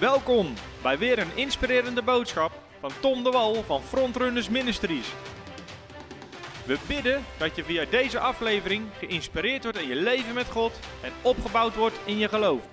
Welkom bij weer een inspirerende boodschap van Tom de Wal van Frontrunners Ministries. We bidden dat je via deze aflevering geïnspireerd wordt in je leven met God en opgebouwd wordt in je geloof.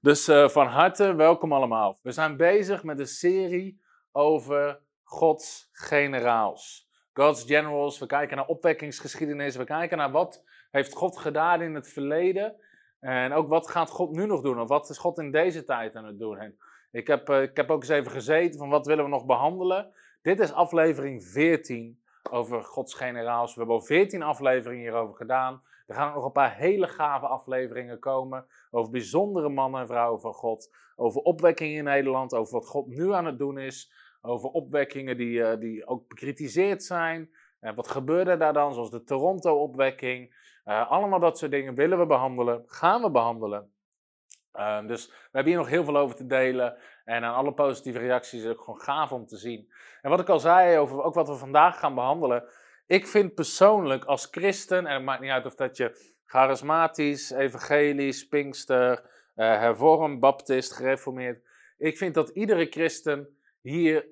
Dus uh, van harte welkom allemaal. We zijn bezig met een serie over Gods generaals. God's generals. We kijken naar opwekkingsgeschiedenis. We kijken naar wat heeft God gedaan in het verleden. En ook wat gaat God nu nog doen? Of wat is God in deze tijd aan het doen? En ik, heb, uh, ik heb ook eens even gezeten van wat willen we nog behandelen. Dit is aflevering 14 over Gods generaals. We hebben al 14 afleveringen hierover gedaan. Er gaan nog een paar hele gave afleveringen komen over bijzondere mannen en vrouwen van God. Over opwekkingen in Nederland, over wat God nu aan het doen is. Over opwekkingen die, uh, die ook bekritiseerd zijn. En wat gebeurde daar dan, zoals de Toronto-opwekking. Uh, allemaal dat soort dingen willen we behandelen, gaan we behandelen. Uh, dus we hebben hier nog heel veel over te delen. En aan alle positieve reacties is het ook gewoon gaaf om te zien. En wat ik al zei over ook wat we vandaag gaan behandelen. Ik vind persoonlijk als christen, en het maakt niet uit of dat je charismatisch, evangelisch, pinkster, uh, hervormd, baptist, gereformeerd. Ik vind dat iedere christen hier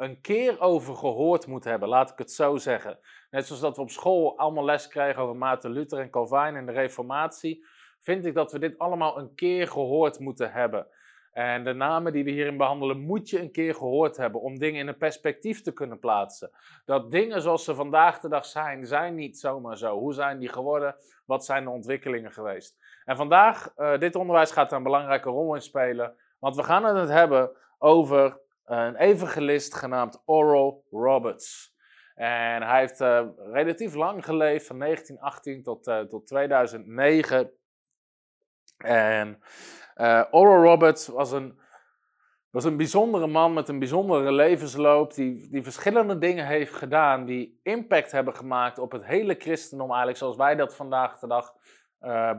een keer over gehoord moet hebben, laat ik het zo zeggen. Net zoals dat we op school allemaal les krijgen over Maarten Luther en Calvin en de Reformatie, vind ik dat we dit allemaal een keer gehoord moeten hebben. En de namen die we hierin behandelen, moet je een keer gehoord hebben om dingen in een perspectief te kunnen plaatsen. Dat dingen zoals ze vandaag de dag zijn, zijn niet zomaar zo. Hoe zijn die geworden? Wat zijn de ontwikkelingen geweest? En vandaag, uh, dit onderwijs gaat daar een belangrijke rol in spelen, want we gaan het hebben over een evangelist genaamd Oral Roberts. En hij heeft uh, relatief lang geleefd, van 1918 tot, uh, tot 2009. En uh, Oral Roberts was een, was een bijzondere man met een bijzondere levensloop, die, die verschillende dingen heeft gedaan, die impact hebben gemaakt op het hele christendom, eigenlijk zoals wij dat vandaag de dag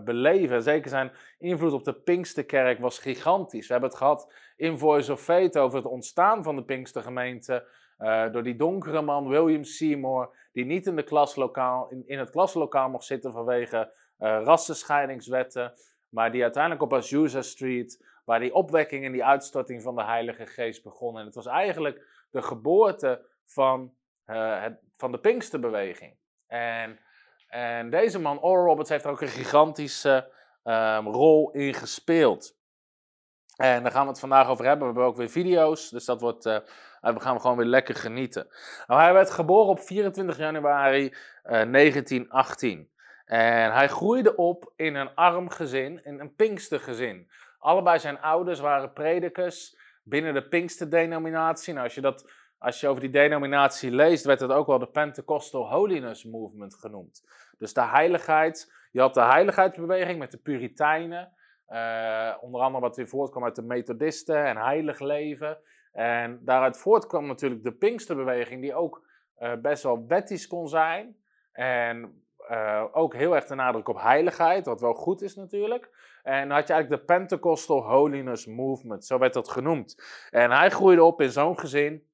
beleven. Zeker zijn invloed op de Pinksterkerk was gigantisch. We hebben het gehad in Voice of Faith over het ontstaan van de Pinkstergemeente. Uh, door die donkere man William Seymour, die niet in, de klaslokaal, in, in het klaslokaal mocht zitten vanwege uh, rassenscheidingswetten. Maar die uiteindelijk op Azusa Street, waar die opwekking en die uitstorting van de Heilige Geest begon. En het was eigenlijk de geboorte van, het, van de Pinksterbeweging. En en deze man, Oral Roberts, heeft er ook een gigantische um, rol in gespeeld. En daar gaan we het vandaag over hebben. We hebben ook weer video's, dus dat wordt, uh, we gaan gewoon weer lekker genieten. Nou, hij werd geboren op 24 januari uh, 1918. En hij groeide op in een arm gezin, in een Pinkstergezin. Allebei zijn ouders waren predikers binnen de Pinksterdenominatie. Nou, als je dat als je over die denominatie leest, werd het ook wel de Pentecostal Holiness Movement genoemd. Dus de heiligheid. Je had de heiligheidsbeweging met de Puritijnen. Uh, onder andere wat weer voortkwam uit de Methodisten en heilig leven. En daaruit voortkwam natuurlijk de Pinksterbeweging, die ook uh, best wel wettisch kon zijn. En uh, ook heel erg de nadruk op heiligheid, wat wel goed is natuurlijk. En dan had je eigenlijk de Pentecostal Holiness Movement, zo werd dat genoemd. En hij groeide op in zo'n gezin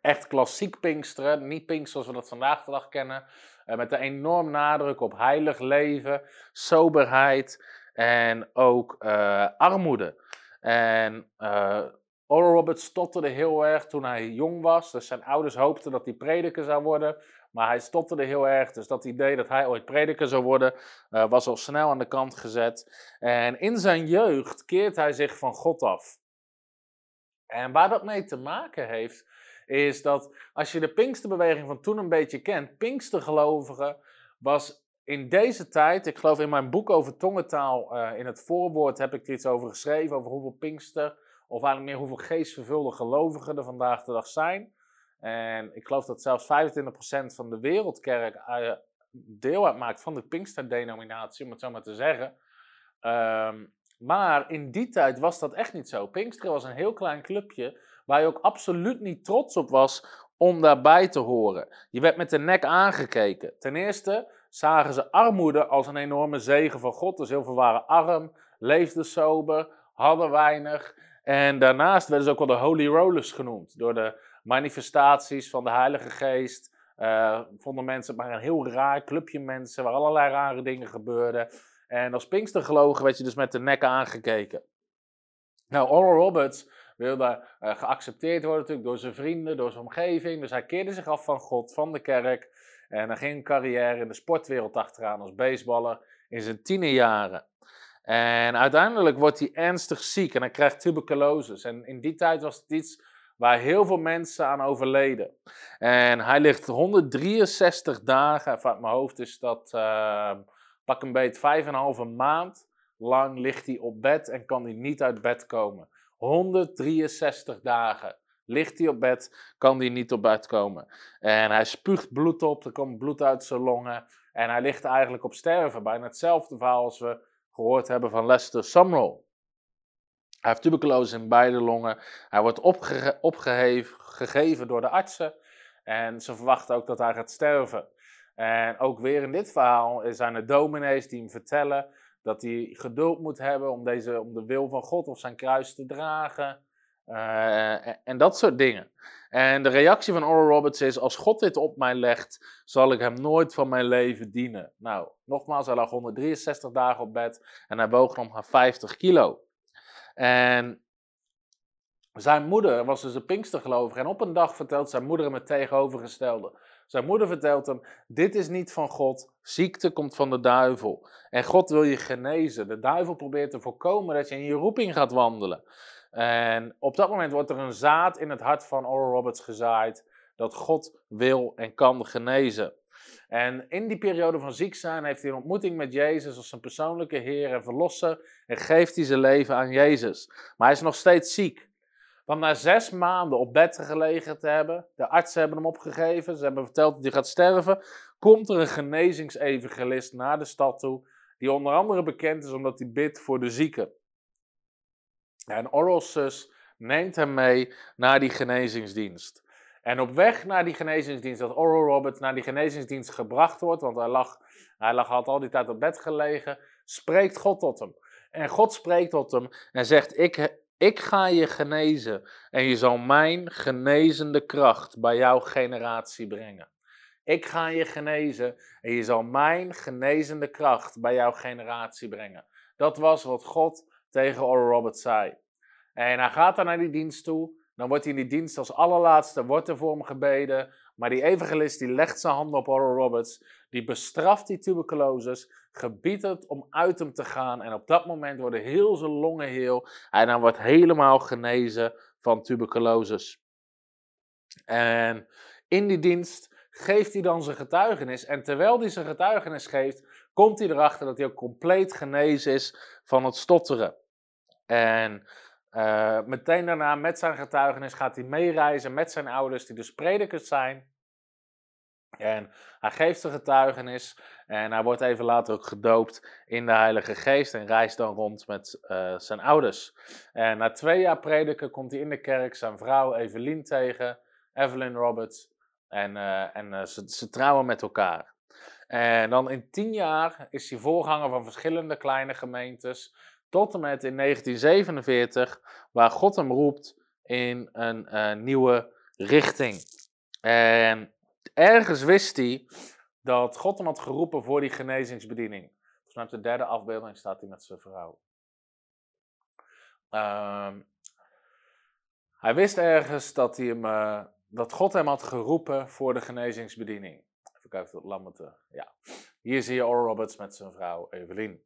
echt klassiek Pinksteren. Niet Pinksteren zoals we dat vandaag de dag kennen. Met een enorm nadruk op heilig leven, soberheid en ook uh, armoede. En uh, Oral Roberts stotterde heel erg toen hij jong was. Dus zijn ouders hoopten dat hij prediker zou worden. Maar hij stotterde heel erg. Dus dat idee dat hij ooit prediker zou worden, uh, was al snel aan de kant gezet. En in zijn jeugd keert hij zich van God af. En waar dat mee te maken heeft, is dat als je de Pinksterbeweging van toen een beetje kent, Pinkstergelovigen was in deze tijd, ik geloof in mijn boek over tongentaal, uh, in het voorwoord heb ik er iets over geschreven, over hoeveel Pinkster, of eigenlijk meer hoeveel geestvervulde gelovigen er vandaag de dag zijn. En ik geloof dat zelfs 25% van de wereldkerk uh, deel uitmaakt van de Pinkster-denominatie, om het zo maar te zeggen. Um, maar in die tijd was dat echt niet zo. Pinkster was een heel klein clubje waar je ook absoluut niet trots op was om daarbij te horen. Je werd met de nek aangekeken. Ten eerste zagen ze armoede als een enorme zegen van God. Dus heel veel waren arm, leefden sober, hadden weinig. En daarnaast werden ze ook wel de Holy Rollers genoemd. Door de manifestaties van de Heilige Geest. Uh, vonden mensen maar een heel raar clubje mensen waar allerlei rare dingen gebeurden. En als Pinkstergelogen werd je dus met de nek aangekeken. Nou, Oral Roberts wilde uh, geaccepteerd worden natuurlijk door zijn vrienden, door zijn omgeving. Dus hij keerde zich af van God, van de kerk. En hij ging een carrière in de sportwereld achteraan als baseballer in zijn tienerjaren. En uiteindelijk wordt hij ernstig ziek en hij krijgt tuberculose. En in die tijd was het iets waar heel veel mensen aan overleden. En hij ligt 163 dagen, van mijn hoofd is dat uh, pak een beet, vijf en een halve maand lang ligt hij op bed en kan hij niet uit bed komen. 163 dagen ligt hij op bed, kan hij niet op bed komen. En hij spuugt bloed op, er komt bloed uit zijn longen. En hij ligt eigenlijk op sterven. Bijna hetzelfde verhaal als we gehoord hebben van Lester Sumrall. Hij heeft tuberculose in beide longen. Hij wordt opge opgegeven door de artsen. En ze verwachten ook dat hij gaat sterven. En ook weer in dit verhaal zijn er dominees die hem vertellen dat hij geduld moet hebben om, deze, om de wil van God of zijn kruis te dragen. Uh, en dat soort dingen. En de reactie van Oral Roberts is: Als God dit op mij legt, zal ik hem nooit van mijn leven dienen. Nou, nogmaals, hij lag 163 dagen op bed en hij woog nog maar 50 kilo. En zijn moeder was dus een Pinkstergelovige en op een dag vertelt zijn moeder hem het tegenovergestelde. Zijn moeder vertelt hem: Dit is niet van God, ziekte komt van de duivel. En God wil je genezen. De duivel probeert te voorkomen dat je in je roeping gaat wandelen. En op dat moment wordt er een zaad in het hart van Oral Roberts gezaaid dat God wil en kan genezen. En in die periode van ziek zijn heeft hij een ontmoeting met Jezus als zijn persoonlijke Heer en Verlosser en geeft hij zijn leven aan Jezus. Maar hij is nog steeds ziek. Want na zes maanden op bed gelegen te hebben, de artsen hebben hem opgegeven, ze hebben verteld dat hij gaat sterven, komt er een genezingsevangelist naar de stad toe, die onder andere bekend is omdat hij bidt voor de zieken. En Oralsus neemt hem mee naar die genezingsdienst. En op weg naar die genezingsdienst, dat Oral Robert naar die genezingsdienst gebracht wordt, want hij lag, hij lag had al die tijd op bed gelegen, spreekt God tot hem. En God spreekt tot hem en zegt, ik, ik ga je genezen en je zal mijn genezende kracht bij jouw generatie brengen. Ik ga je genezen en je zal mijn genezende kracht bij jouw generatie brengen. Dat was wat God tegen Oral Roberts zei. En hij gaat dan naar die dienst toe. Dan wordt hij in die dienst als allerlaatste, wordt er voor hem gebeden. Maar die evangelist die legt zijn handen op Oral Roberts. Die bestraft die tuberculose, gebiedt het om uit hem te gaan. En op dat moment worden heel zijn longen heel. En dan wordt helemaal genezen van tuberculose. En in die dienst geeft hij dan zijn getuigenis. En terwijl hij zijn getuigenis geeft, komt hij erachter dat hij ook compleet genezen is van het stotteren. En uh, meteen daarna, met zijn getuigenis, gaat hij meereizen met zijn ouders, die dus predikers zijn. En hij geeft zijn getuigenis en hij wordt even later ook gedoopt in de Heilige Geest en reist dan rond met uh, zijn ouders. En na twee jaar prediken komt hij in de kerk zijn vrouw Evelien tegen, Evelyn Roberts, en, uh, en ze, ze trouwen met elkaar. En dan in tien jaar is hij voorganger van verschillende kleine gemeentes tot en met in 1947, waar God hem roept in een uh, nieuwe richting. En ergens wist hij dat God hem had geroepen voor die genezingsbediening. Volgens mij op de derde afbeelding staat hij met zijn vrouw. Uh, hij wist ergens dat, hij hem, uh, dat God hem had geroepen voor de genezingsbediening. Even kijken of dat. Ja. Hier zie je Oral Roberts met zijn vrouw Evelien.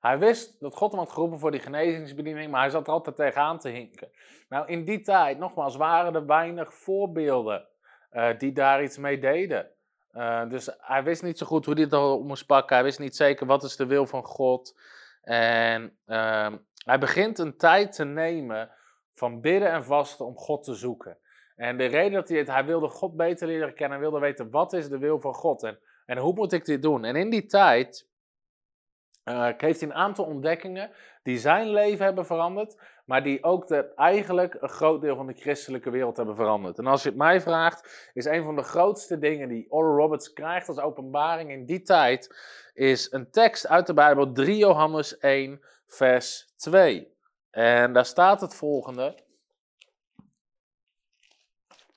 Hij wist dat God hem had geroepen voor die genezingsbediening, maar hij zat er altijd tegenaan te hinken. Nou, in die tijd, nogmaals, waren er weinig voorbeelden uh, die daar iets mee deden. Uh, dus hij wist niet zo goed hoe hij het moest pakken. Hij wist niet zeker wat is de wil van God. En uh, hij begint een tijd te nemen van bidden en vasten om God te zoeken. En de reden dat hij het, hij wilde God beter leren kennen, hij wilde weten wat is de wil van God en, en hoe moet ik dit doen. En in die tijd uh, heeft hij een aantal ontdekkingen die zijn leven hebben veranderd, maar die ook de, eigenlijk een groot deel van de christelijke wereld hebben veranderd. En als je het mij vraagt, is een van de grootste dingen die Oral Roberts krijgt als openbaring in die tijd, is een tekst uit de Bijbel, 3 Johannes 1, vers 2. En daar staat het volgende.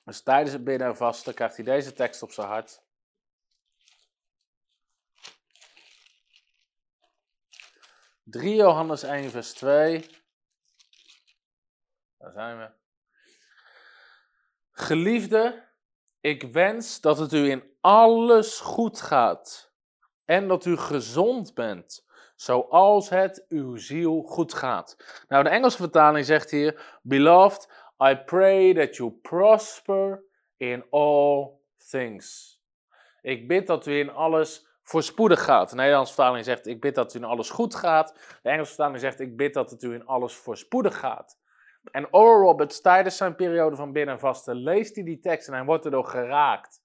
Dus tijdens het bidden en vasten krijgt hij deze tekst op zijn hart. 3 Johannes 1, vers 2. Daar zijn we. Geliefde, ik wens dat het u in alles goed gaat en dat u gezond bent, zoals het uw ziel goed gaat. Nou, de Engelse vertaling zegt hier: Beloved, I pray that you prosper in all things. Ik bid dat u in alles voorspoedig gaat. De Nederlandse vertaling zegt: Ik bid dat u in alles goed gaat. De Engelse vertaling zegt: Ik bid dat het u in alles voorspoedig gaat. En Oral Roberts, tijdens zijn periode van binnen leest hij die tekst en hij wordt erdoor geraakt.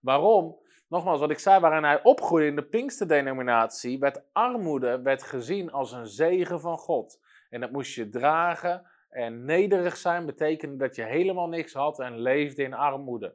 Waarom? Nogmaals, wat ik zei, waarin hij opgroeide in de Pinkster-denominatie, werd armoede werd gezien als een zegen van God. En dat moest je dragen en nederig zijn betekende dat je helemaal niks had en leefde in armoede.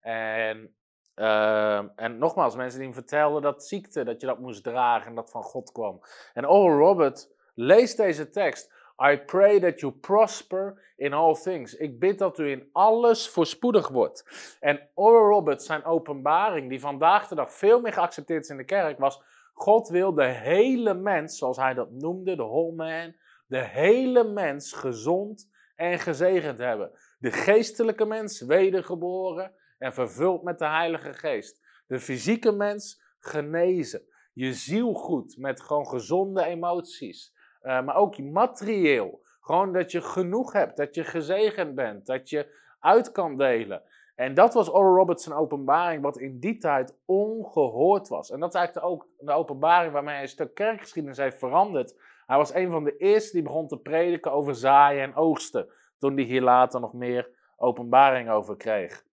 En, uh, en nogmaals, mensen die hem vertelden dat ziekte, dat je dat moest dragen en dat van God kwam. En Oral Robert leest deze tekst. I pray that you prosper in all things. Ik bid dat u in alles voorspoedig wordt. En Oral Roberts, zijn openbaring, die vandaag de dag veel meer geaccepteerd is in de kerk, was: God wil de hele mens, zoals hij dat noemde, de whole man, de hele mens gezond en gezegend hebben. De geestelijke mens wedergeboren en vervuld met de Heilige Geest. De fysieke mens genezen. Je ziel goed met gewoon gezonde emoties. Uh, maar ook materieel. Gewoon dat je genoeg hebt, dat je gezegend bent, dat je uit kan delen. En dat was Oral Roberts' openbaring, wat in die tijd ongehoord was. En dat is eigenlijk ook de openbaring waarmee hij een stuk kerkgeschiedenis heeft veranderd. Hij was een van de eerste die begon te prediken over zaaien en oogsten. Toen hij hier later nog meer openbaring over kreeg.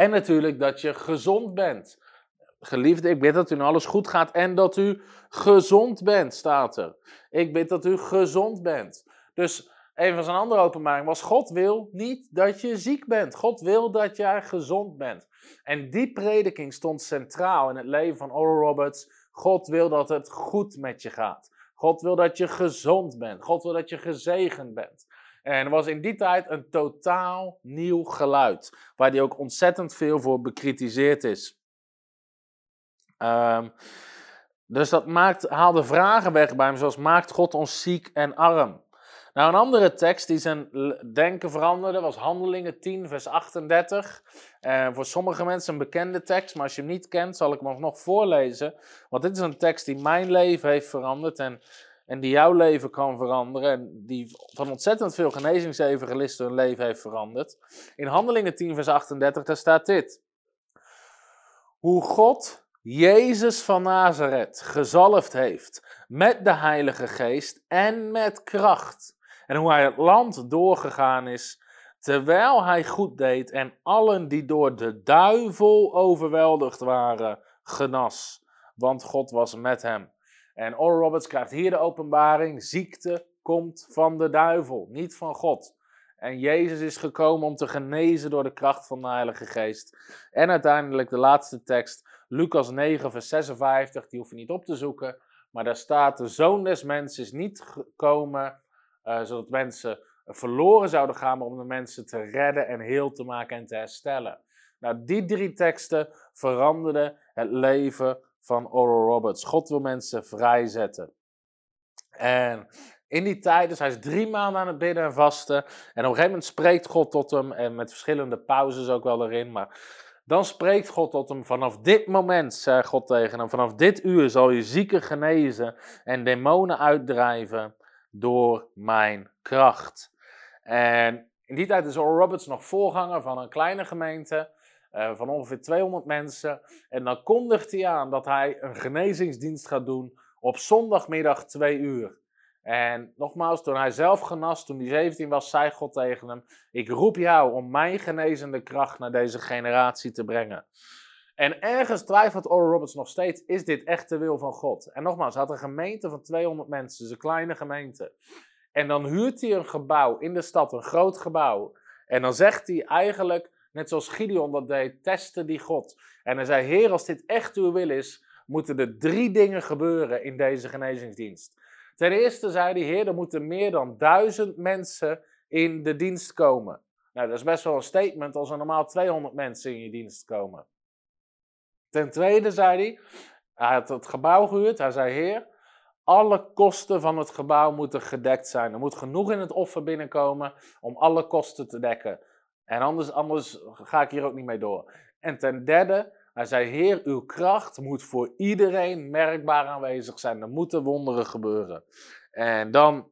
En natuurlijk dat je gezond bent. Geliefde, ik bid dat u alles goed gaat en dat u gezond bent, staat er. Ik bid dat u gezond bent. Dus een van zijn andere openbaring was: God wil niet dat je ziek bent. God wil dat jij gezond bent. En die prediking stond centraal in het leven van Oral Roberts. God wil dat het goed met je gaat. God wil dat je gezond bent. God wil dat je gezegend bent. En er was in die tijd een totaal nieuw geluid, waar hij ook ontzettend veel voor bekritiseerd is. Um, dus dat maakt, haalde vragen weg bij hem, zoals maakt God ons ziek en arm? Nou, een andere tekst die zijn denken veranderde was Handelingen 10, vers 38. Uh, voor sommige mensen een bekende tekst, maar als je hem niet kent, zal ik hem nog voorlezen. Want dit is een tekst die mijn leven heeft veranderd en, en die jouw leven kan veranderen. En die van ontzettend veel genezingsevangelisten hun leven heeft veranderd. In Handelingen 10, vers 38, daar staat dit. Hoe God Jezus van Nazareth gezalfd heeft met de Heilige Geest en met kracht. En hoe hij het land doorgegaan is terwijl hij goed deed en allen die door de duivel overweldigd waren, genas. Want God was met hem. En Oral Roberts krijgt hier de openbaring: ziekte komt van de duivel, niet van God. En Jezus is gekomen om te genezen door de kracht van de Heilige Geest. En uiteindelijk de laatste tekst, Lucas 9, vers 56, die hoef je niet op te zoeken. Maar daar staat: De zoon des mensen is niet gekomen uh, zodat mensen verloren zouden gaan, maar om de mensen te redden en heel te maken en te herstellen. Nou, die drie teksten veranderden het leven van Oral Roberts. God wil mensen vrijzetten. En in die tijd, dus hij is drie maanden aan het bidden en vasten. En op een gegeven moment spreekt God tot hem, en met verschillende pauzes ook wel erin. Maar dan spreekt God tot hem, vanaf dit moment, zegt God tegen hem, vanaf dit uur zal je zieken genezen en demonen uitdrijven door mijn kracht. En in die tijd is Oral Roberts nog voorganger van een kleine gemeente uh, van ongeveer 200 mensen. En dan kondigt hij aan dat hij een genezingsdienst gaat doen op zondagmiddag 2 uur. En nogmaals, toen hij zelf genas, toen hij 17 was, zei God tegen hem: Ik roep jou om mijn genezende kracht naar deze generatie te brengen. En ergens twijfelt Oral Roberts nog steeds, is dit echt de wil van God? En nogmaals, hij had een gemeente van 200 mensen, dus een kleine gemeente. En dan huurt hij een gebouw in de stad, een groot gebouw. En dan zegt hij eigenlijk, net zoals Gideon dat deed, testen die God. En hij zei, Heer, als dit echt uw wil is, moeten er drie dingen gebeuren in deze genezingsdienst. Ten eerste zei hij, Heer, er moeten meer dan duizend mensen in de dienst komen. Nou, dat is best wel een statement als er normaal 200 mensen in je dienst komen. Ten tweede zei hij, hij had het gebouw gehuurd. Hij zei, heer, alle kosten van het gebouw moeten gedekt zijn. Er moet genoeg in het offer binnenkomen om alle kosten te dekken. En anders, anders ga ik hier ook niet mee door. En ten derde, hij zei, Heer, uw kracht moet voor iedereen merkbaar aanwezig zijn. Er moeten wonderen gebeuren. En dan,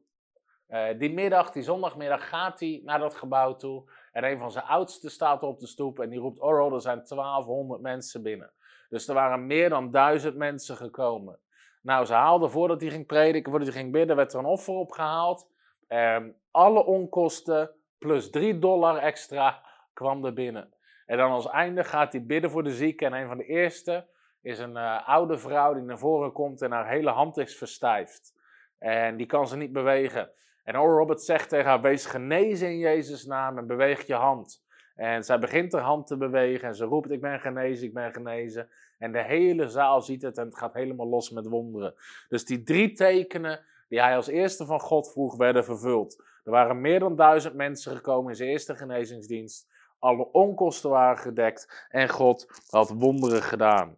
uh, die middag, die zondagmiddag, gaat hij naar dat gebouw toe. En een van zijn oudsten staat op de stoep en die roept, oh, er zijn 1200 mensen binnen. Dus er waren meer dan duizend mensen gekomen. Nou, ze haalden voordat hij ging prediken, voordat hij ging bidden, werd er een offer opgehaald. Um, alle onkosten plus 3 dollar extra kwam er binnen. En dan als einde gaat hij bidden voor de zieke. En een van de eerste is een uh, oude vrouw die naar voren komt en haar hele hand is verstijfd. En die kan ze niet bewegen. En Oral Roberts zegt tegen haar: Wees genezen in Jezus' naam en beweeg je hand. En zij begint haar hand te bewegen en ze roept: Ik ben genezen, ik ben genezen. En de hele zaal ziet het en het gaat helemaal los met wonderen. Dus die drie tekenen die hij als eerste van God vroeg, werden vervuld. Er waren meer dan duizend mensen gekomen in zijn eerste genezingsdienst. Alle onkosten waren gedekt en God had wonderen gedaan.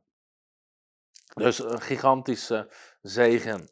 Dus een gigantische zegen.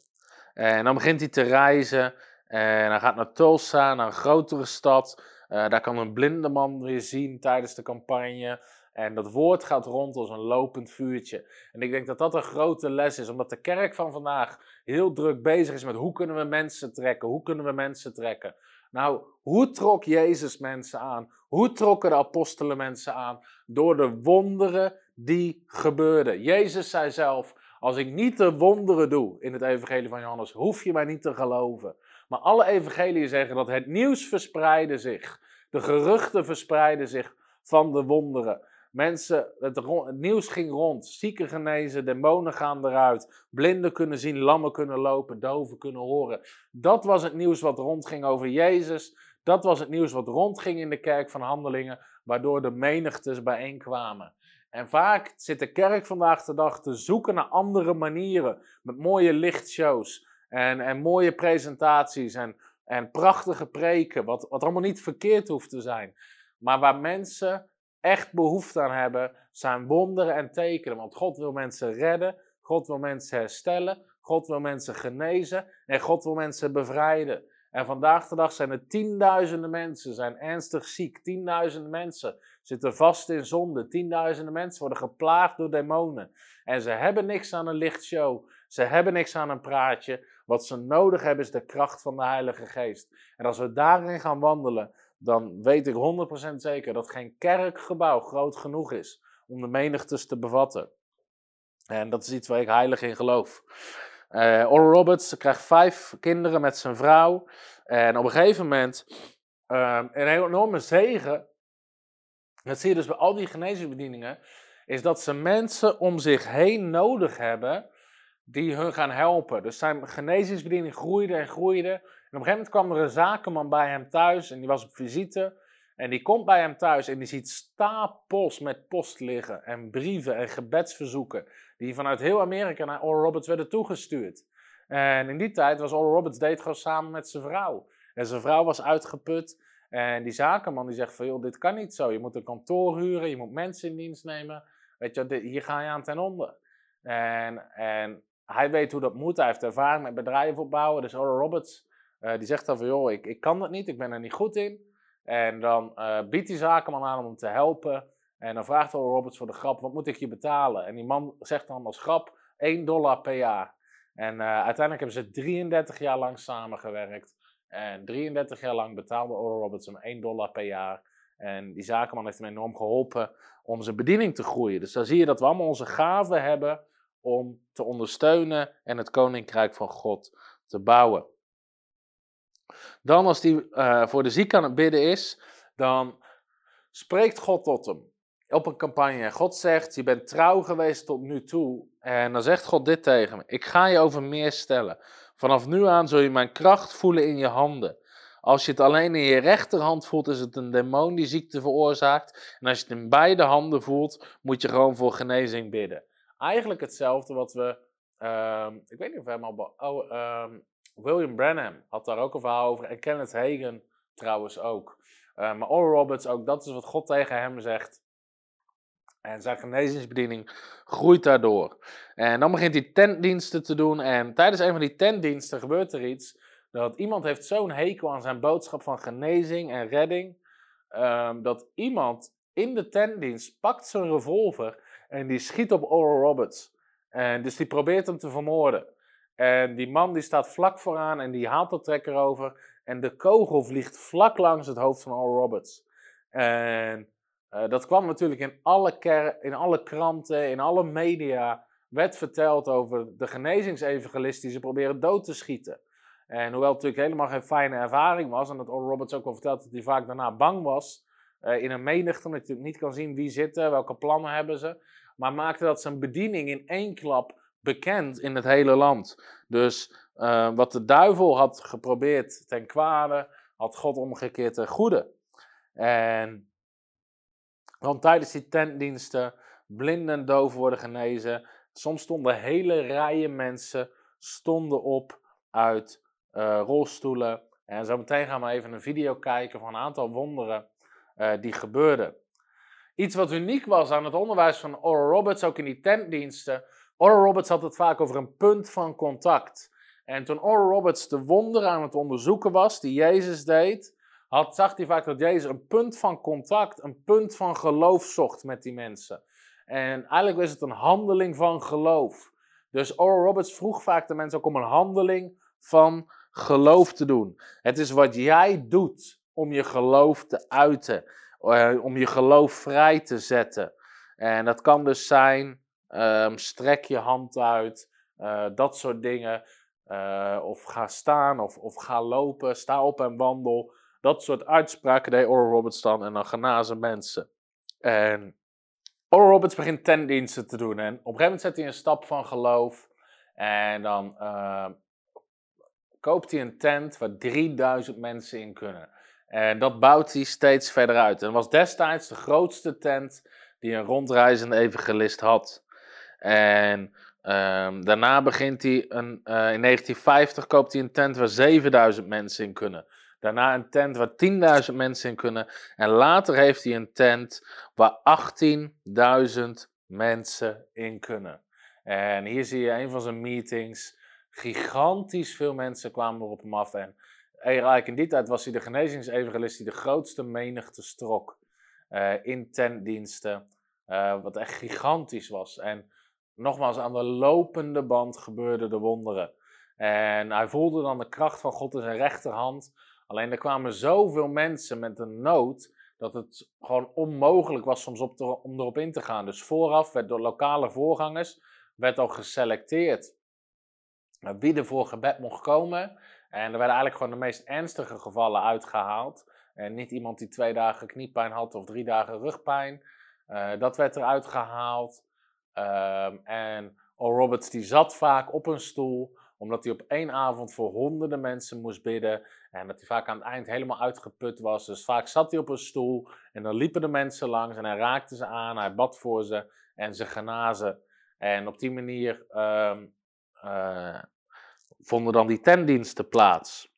En dan begint hij te reizen en hij gaat naar Tulsa, naar een grotere stad. Uh, daar kan een blinde man weer zien tijdens de campagne. En dat woord gaat rond als een lopend vuurtje. En ik denk dat dat een grote les is, omdat de kerk van vandaag heel druk bezig is met hoe kunnen we mensen trekken, hoe kunnen we mensen trekken. Nou, hoe trok Jezus mensen aan? Hoe trokken de apostelen mensen aan? Door de wonderen die gebeurden. Jezus zei zelf, als ik niet de wonderen doe in het evangelie van Johannes, hoef je mij niet te geloven. Maar alle evangeliën zeggen dat het nieuws verspreidde zich. De geruchten verspreidden zich van de wonderen. Mensen, het, nieuws ging rond. Zieken genezen, demonen gaan eruit. Blinden kunnen zien, lammen kunnen lopen, doven kunnen horen. Dat was het nieuws wat rondging over Jezus. Dat was het nieuws wat rondging in de kerk van handelingen, waardoor de menigtes bijeenkwamen. En vaak zit de kerk vandaag de dag te zoeken naar andere manieren. Met mooie lichtshows en, en mooie presentaties en, en prachtige preken. Wat, wat allemaal niet verkeerd hoeft te zijn. Maar waar mensen echt behoefte aan hebben, zijn wonderen en tekenen. Want God wil mensen redden, God wil mensen herstellen, God wil mensen genezen en God wil mensen bevrijden. En vandaag de dag zijn er tienduizenden mensen, zijn ernstig ziek, tienduizenden mensen zitten vast in zonde, tienduizenden mensen worden geplaagd door demonen. En ze hebben niks aan een lichtshow, ze hebben niks aan een praatje. Wat ze nodig hebben is de kracht van de Heilige Geest. En als we daarin gaan wandelen, dan weet ik 100% zeker dat geen kerkgebouw groot genoeg is om de menigtes te bevatten. En dat is iets waar ik heilig in geloof. Uh, Oral Roberts krijgt vijf kinderen met zijn vrouw. En op een gegeven moment, uh, een enorme zegen, dat zie je dus bij al die genezingsbedieningen, is dat ze mensen om zich heen nodig hebben die hun gaan helpen. Dus zijn genezingsbediening groeide en groeide. En op een gegeven moment kwam er een zakenman bij hem thuis en die was op visite. En die komt bij hem thuis en die ziet stapels met post liggen en brieven en gebedsverzoeken. Die vanuit heel Amerika naar Oral Roberts werden toegestuurd. En in die tijd was Oral Roberts deed gewoon samen met zijn vrouw. En zijn vrouw was uitgeput. En die zakenman die zegt van, joh, dit kan niet zo. Je moet een kantoor huren, je moet mensen in dienst nemen. Weet je, hier ga je aan ten onder. En, en hij weet hoe dat moet. Hij heeft ervaring met bedrijven opbouwen. Dus Oral Roberts, uh, die zegt dan van, joh, ik, ik kan dat niet, ik ben er niet goed in. En dan uh, biedt die zakenman aan om hem te helpen. En dan vraagt Oral Roberts voor de grap, wat moet ik je betalen? En die man zegt dan als grap, 1 dollar per jaar. En uh, uiteindelijk hebben ze 33 jaar lang samengewerkt. En 33 jaar lang betaalde Oral Roberts hem 1 dollar per jaar. En die zakenman heeft hem enorm geholpen om zijn bediening te groeien. Dus dan zie je dat we allemaal onze gaven hebben om te ondersteunen en het koninkrijk van God te bouwen. Dan als hij uh, voor de ziek aan het bidden is, dan spreekt God tot hem op een campagne. God zegt, je bent trouw geweest tot nu toe. En dan zegt God dit tegen me, ik ga je over meer stellen. Vanaf nu aan zul je mijn kracht voelen in je handen. Als je het alleen in je rechterhand voelt, is het een demon die ziekte veroorzaakt. En als je het in beide handen voelt, moet je gewoon voor genezing bidden. Eigenlijk hetzelfde wat we, um, ik weet niet of we hem al, oh, um, William Branham had daar ook een verhaal over. En Kenneth Hagen trouwens ook. Uh, maar Oral Roberts ook, dat is wat God tegen hem zegt. En zijn genezingsbediening groeit daardoor. En dan begint hij tentdiensten te doen. En tijdens een van die tentdiensten gebeurt er iets. Dat iemand heeft zo'n hekel aan zijn boodschap van genezing en redding. ehm, dat iemand in de tentdienst pakt zijn revolver en die schiet op Oral Roberts. En dus die probeert hem te vermoorden. En die man die staat vlak vooraan en die haalt de trekker over. En de kogel vliegt vlak langs het hoofd van Oral Roberts. En eh, dat kwam natuurlijk in alle, in alle kranten, in alle media. Werd verteld over de genezingsevangelist die ze proberen dood te schieten. En hoewel het natuurlijk helemaal geen fijne ervaring was. En dat Oral Roberts ook al verteld dat hij vaak daarna bang was. eh, in een menigte, omdat je niet kan zien wie zitten, welke plannen hebben ze. Maar maakte dat zijn bediening in één klap bekend in het hele land. Dus eh, wat de duivel had geprobeerd ten kwade, had God omgekeerd ten goede. En want tijdens die tentdiensten blinden en doven worden genezen. Soms stonden hele rijen mensen stonden op uit eh, rolstoelen. En zo meteen gaan we even een video kijken van een aantal wonderen eh, die gebeurden. Iets wat uniek was aan het onderwijs van Oral Roberts, ook in die tentdiensten. Oral Roberts had het vaak over een punt van contact. En toen Oral Roberts de wonderen aan het onderzoeken was, die Jezus deed, had, zag hij vaak dat Jezus een punt van contact, een punt van geloof zocht met die mensen. En eigenlijk was het een handeling van geloof. Dus Oral Roberts vroeg vaak de mensen ook om een handeling van geloof te doen. Het is wat jij doet om je geloof te uiten, eh, om je geloof vrij te zetten. En dat kan dus zijn, ehm, strek je hand uit, eh, dat soort dingen. Eh, of ga staan, of, of ga lopen, sta op en wandel. Dat soort uitspraken deed Oral Roberts dan en dan genazen mensen. En Oral Roberts begint tentdiensten te doen. En op een gegeven moment zet hij een stap van geloof. En dan eh, koopt hij een tent waar 3000 mensen in kunnen. En dat bouwt hij steeds verder uit. En was destijds de grootste tent die een rondreizende evangelist had. En ehm, daarna begint hij een, eh, in 1950 koopt hij een tent waar 7000 mensen in kunnen. Daarna een tent waar 10.000 mensen in kunnen. En later heeft hij een tent waar 18.000 mensen in kunnen. En hier zie je een van zijn meetings. Gigantisch veel mensen kwamen er op hem af. En eigenlijk in die tijd was hij de genezingsevangelist die de grootste menigte strok. eh, in tentdiensten. eh, wat echt gigantisch was. En nogmaals, aan de lopende band gebeurden de wonderen. En hij voelde dan de kracht van God in zijn rechterhand. Alleen er kwamen zoveel mensen met een nood dat het gewoon onmogelijk was soms op om erop in te gaan. Dus vooraf werd door lokale voorgangers werd al geselecteerd wie er voor gebed mocht komen. En er werden eigenlijk gewoon de meest ernstige gevallen uitgehaald. En niet iemand die twee dagen kniepijn had of drie dagen rugpijn. Eh, dat werd eruit gehaald. Ehm, en Oral Roberts die zat vaak op een stoel omdat hij op één avond voor honderden mensen moest bidden. En dat hij vaak aan het eind helemaal uitgeput was. Dus vaak zat hij op een stoel en dan liepen de mensen langs en hij raakte ze aan. Hij bad voor ze en ze genazen. En op die manier ehm, eh, vonden dan die tentdiensten plaats.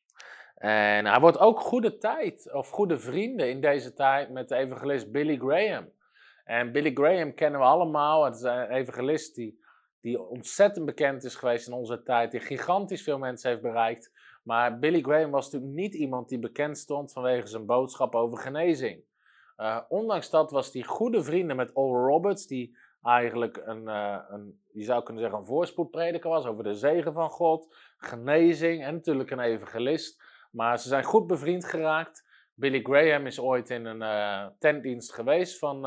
En hij wordt ook goede tijd, of goede vrienden in deze tijd met de evangelist Billy Graham. En Billy Graham kennen we allemaal. Het is een evangelist die die ontzettend bekend is geweest in onze tijd, die gigantisch veel mensen heeft bereikt. Maar Billy Graham was natuurlijk niet iemand die bekend stond vanwege zijn boodschap over genezing. Uh, ondanks dat was hij goede vrienden met Oral Roberts, die eigenlijk een, uh, een, je zou kunnen zeggen, een voorspoedprediker was over de zegen van God, genezing en natuurlijk een evangelist. Maar ze zijn goed bevriend geraakt. Billy Graham is ooit in een uh, tentdienst geweest van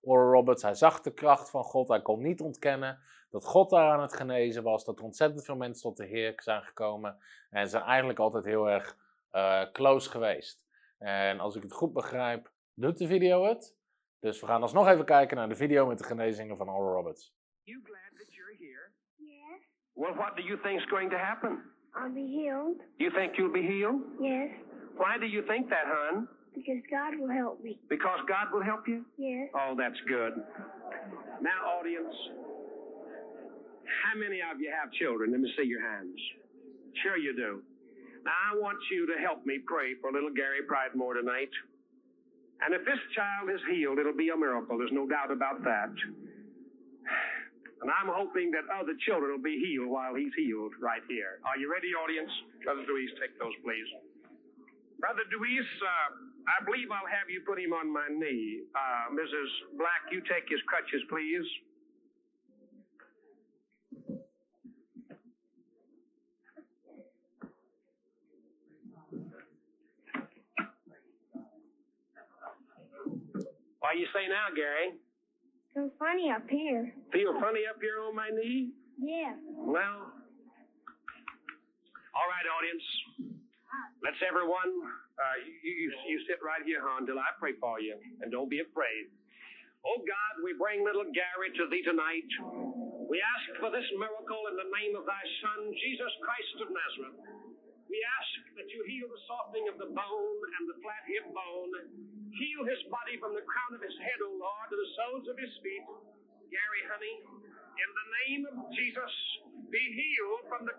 Oral Roberts. Hij zag de kracht van God, hij kon niet ontkennen dat God daar aan het genezen was, dat er ontzettend veel mensen tot de Heer zijn gekomen. En ze zijn eigenlijk altijd heel erg uh, close geweest. En als ik het goed begrijp, doet de video het. Dus we gaan alsnog even kijken naar de video met de genezingen van Oral Roberts. You glad that you're here? Yes, Well, what do you think's going to happen? I'll be healed. You think you'll be healed? Yes, Why do you think that, hon? Because God will help me. Because God will help you? Yes, Oh, that's good. Now, audience, how many of you have children? Let me see your hands. Sure you do. Now, I want you to help me pray for little Gary Pridemore tonight. And if this child is healed, it'll be a miracle. There's no doubt about that. And I'm hoping that other children will be healed while he's healed right here. Are you ready, audience? Brother Deweese, take those, please. Brother Deweese, uh, I believe I'll have you put him on my knee. Uh, Mrs. Black, you take his crutches, please. Why you say now, Gary? Feels funny up here. Feel funny up here on my knee? Yeah. Well, all right, audience. Let's everyone, uh, you, you, you sit right here, huh, until I pray for you, and don't be afraid. Oh God, we bring little Gary to thee tonight. We ask for this miracle in the name of thy Son, Jesus Christ of Nazareth. We ask that you heal the softening of the bone and the flat hip bone. Heal his body from the crown of his head, O Lord, to the soles of his feet. Gary, honey, in the name of Jesus, be healed from the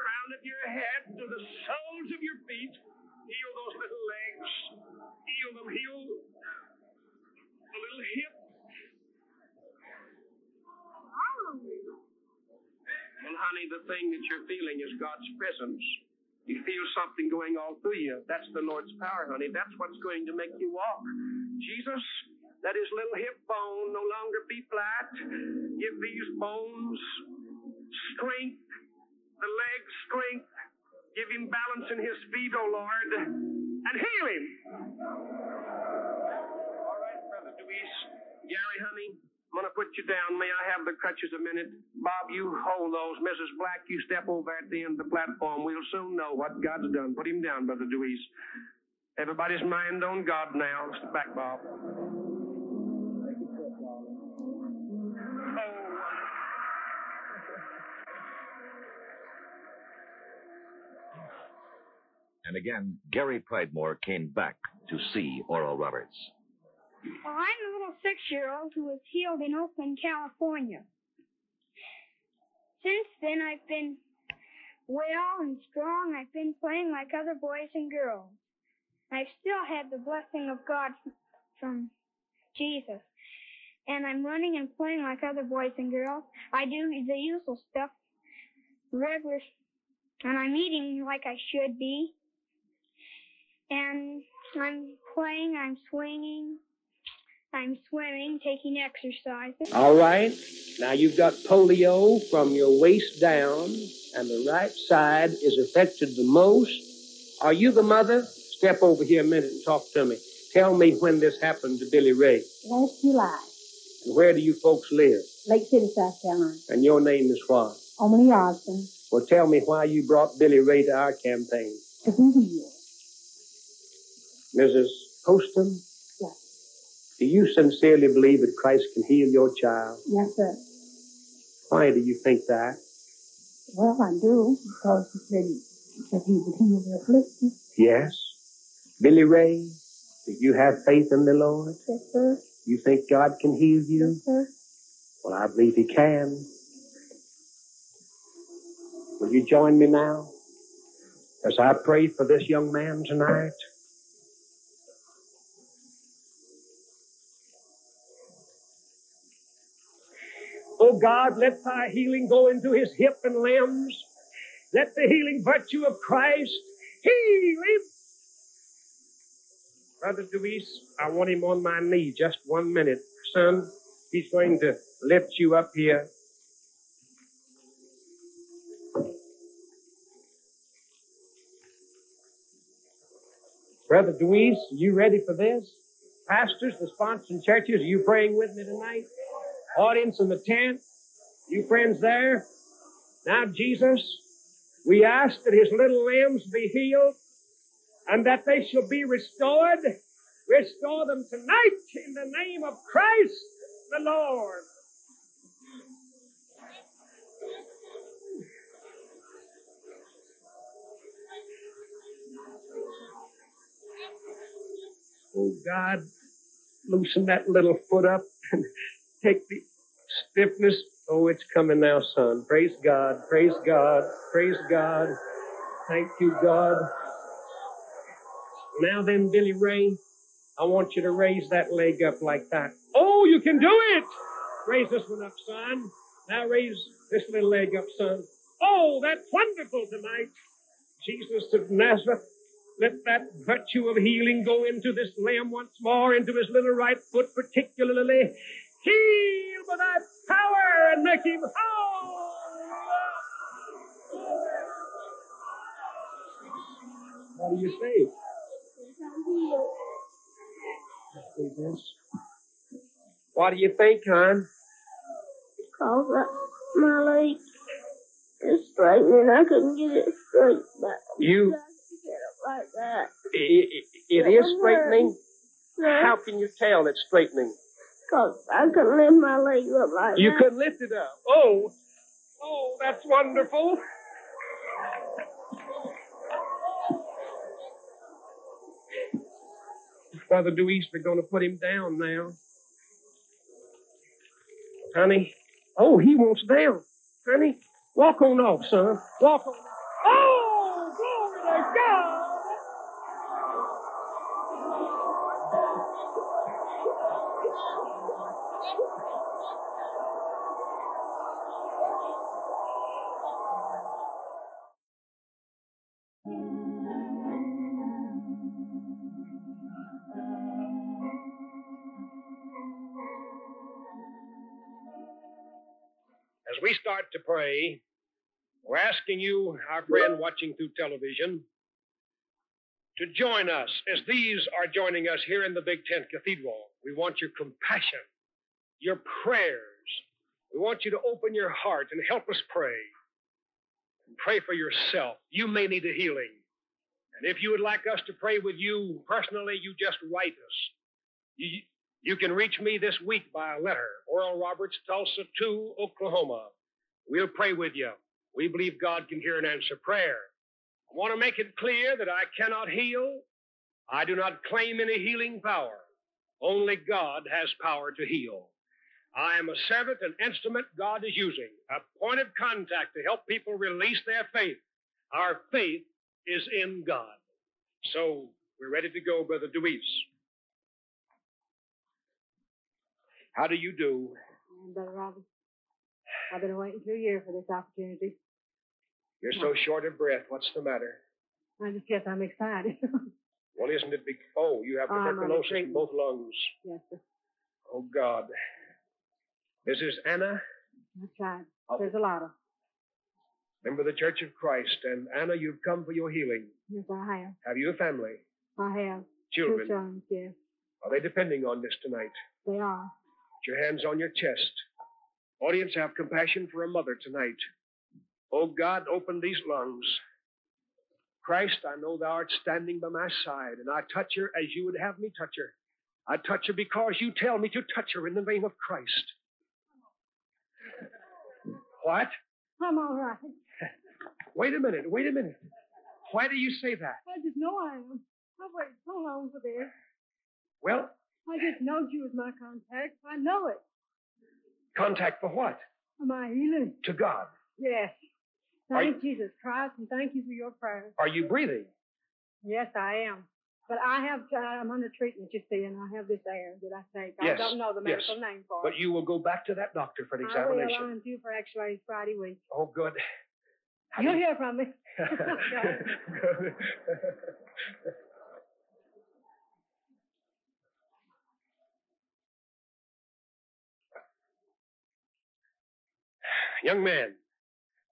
crown of your head to the soles of your feet. Heal those little legs. Heal them. Heal the little hip. Well, honey, the thing that you're feeling is God's presence. You feel something going all through you. That's the Lord's power, honey. That's what's going to make you walk. Jesus, let his little hip bone no longer be flat. Give these bones strength, the legs strength. Give him balance in his feet, O Lord, and heal him. All right, Brother Deweese. Gary, honey, I'm going to put you down. May I have the crutches a minute? Bob, you hold those. Mrs. Black, you step over at the end of the platform. We'll soon know what God's done. Put him down, Brother Deweese. Everybody's mind on God now. Step back, Bob. And again, Gary Pridemore came back to see Oral Roberts. Well, I'm a little six-year-old who was healed in Oakland, California. Since then, I've been well and strong. I've been playing like other boys and girls. I've still had the blessing of God from Jesus. And I'm running and playing like other boys and girls. I do the usual stuff regular, and I'm eating like I should be. And I'm playing, I'm swinging, I'm swimming, taking exercises. All right. Now you've got polio from your waist down, and the right side is affected the most. Are you the mother? Step over here a minute and talk to me. Tell me when this happened to Billy Ray. Last July, And where do you folks live? Lake City, South Carolina. And your name is what? Omni Austin. Well, tell me why you brought Billy Ray to our campaign. to be healed. Mrs. Poston? Yes. Do you sincerely believe that Christ can heal your child? Yes, sir. Why do you think that? Well, I do, because he said that he would heal the afflicted. Yes. Billy Ray, do you have faith in the Lord? Yes, sir. You think God can heal you? Yes, sir. Well, I believe He can. Will you join me now as I pray for this young man tonight? Oh God, let thy healing go into his hip and limbs. Let the healing virtue of Christ heal him. Brother Deweese, I want him on my knee just one minute. Son, he's going to lift you up here. Brother Deweese, you ready for this? Pastors, the sponsoring churches, are you praying with me tonight? Audience in the tent, you friends there? Now, Jesus, we ask that his little limbs be healed and that they shall be restored. Restore them tonight in the name of Christ the Lord. Oh God, loosen that little foot up take the stiffness. Oh, it's coming now, son. Praise God, praise God, praise God. Thank you, God. Now then, Billy Ray, I want you to raise that leg up like that. Oh, you can do it! Raise this one up, son. Now raise this little leg up, son. Oh, that's wonderful tonight. Jesus of Nazareth, let that virtue of healing go into this lamb once more, into his little right foot particularly. Heal by thy power and make him whole. What do you say? What do you think, hon? Cause uh, my leg is straightening. I couldn't get it straight back. You, it like that. it, it is straightening. How can you tell it's straightening? Cause I couldn't lift my leg up like You that. could lift it up. Oh, oh, that's wonderful. Father Dewey, we're going to put him down now. Honey. Oh, he wants down. Honey, walk on off, son. Walk on. Oh, we're asking you, our friend watching through television, to join us as these are joining us here in the Big Tent Cathedral. We want your compassion, your prayers. We want you to open your heart and help us pray. And pray for yourself. You may need a healing. And if you would like us to pray with you personally, you just write us. You, you can reach me this week by a letter. Oral Roberts, Tulsa 2, Oklahoma. We'll pray with you. We believe God can hear and answer prayer. I want to make it clear that I cannot heal. I do not claim any healing power. Only God has power to heal. I am a servant and instrument God is using, a point of contact to help people release their faith. Our faith is in God. So we're ready to go, Brother Deweese. How do you do? Brother Robert, I've been waiting two years for this opportunity. You're so short of breath. What's the matter? I just guess I'm excited. Well, isn't it? Be- oh, you have Oh, I'm on the tuberculosis in both lungs. yes, sir. Oh, God. Mrs. Anna, That's right. Oh. There's a lot of. member of the Church of Christ. And Anna, you've come for your healing. Yes, I have. Have you a family? I have. Children? Two sons, yes. Are they depending on this tonight? They are. Put your hands on your chest. Audience, have compassion for a mother tonight. Oh God, open these lungs. Christ, I know thou art standing by my side, and I touch her as you would have me touch her. I touch her because you tell me to touch her in the name of Christ. What? I'm all right. Wait a minute, wait a minute. Why do you say that? I just know I am. I've waited so long for this. Well, I just know you was my contact. I know it. Contact for what? For my healing. To God. Yes. Thank Jesus Christ and thank you for your prayers. Are you breathing? Yes, I am. But I have, uh, I'm under treatment, you see, and I have this air that I take. Yes, I don't know the yes. medical name for it. But you will go back to that doctor for an I will. examination. I'm due for x-rays Friday week. Oh, good. How You'll do you- hear from me. Young man,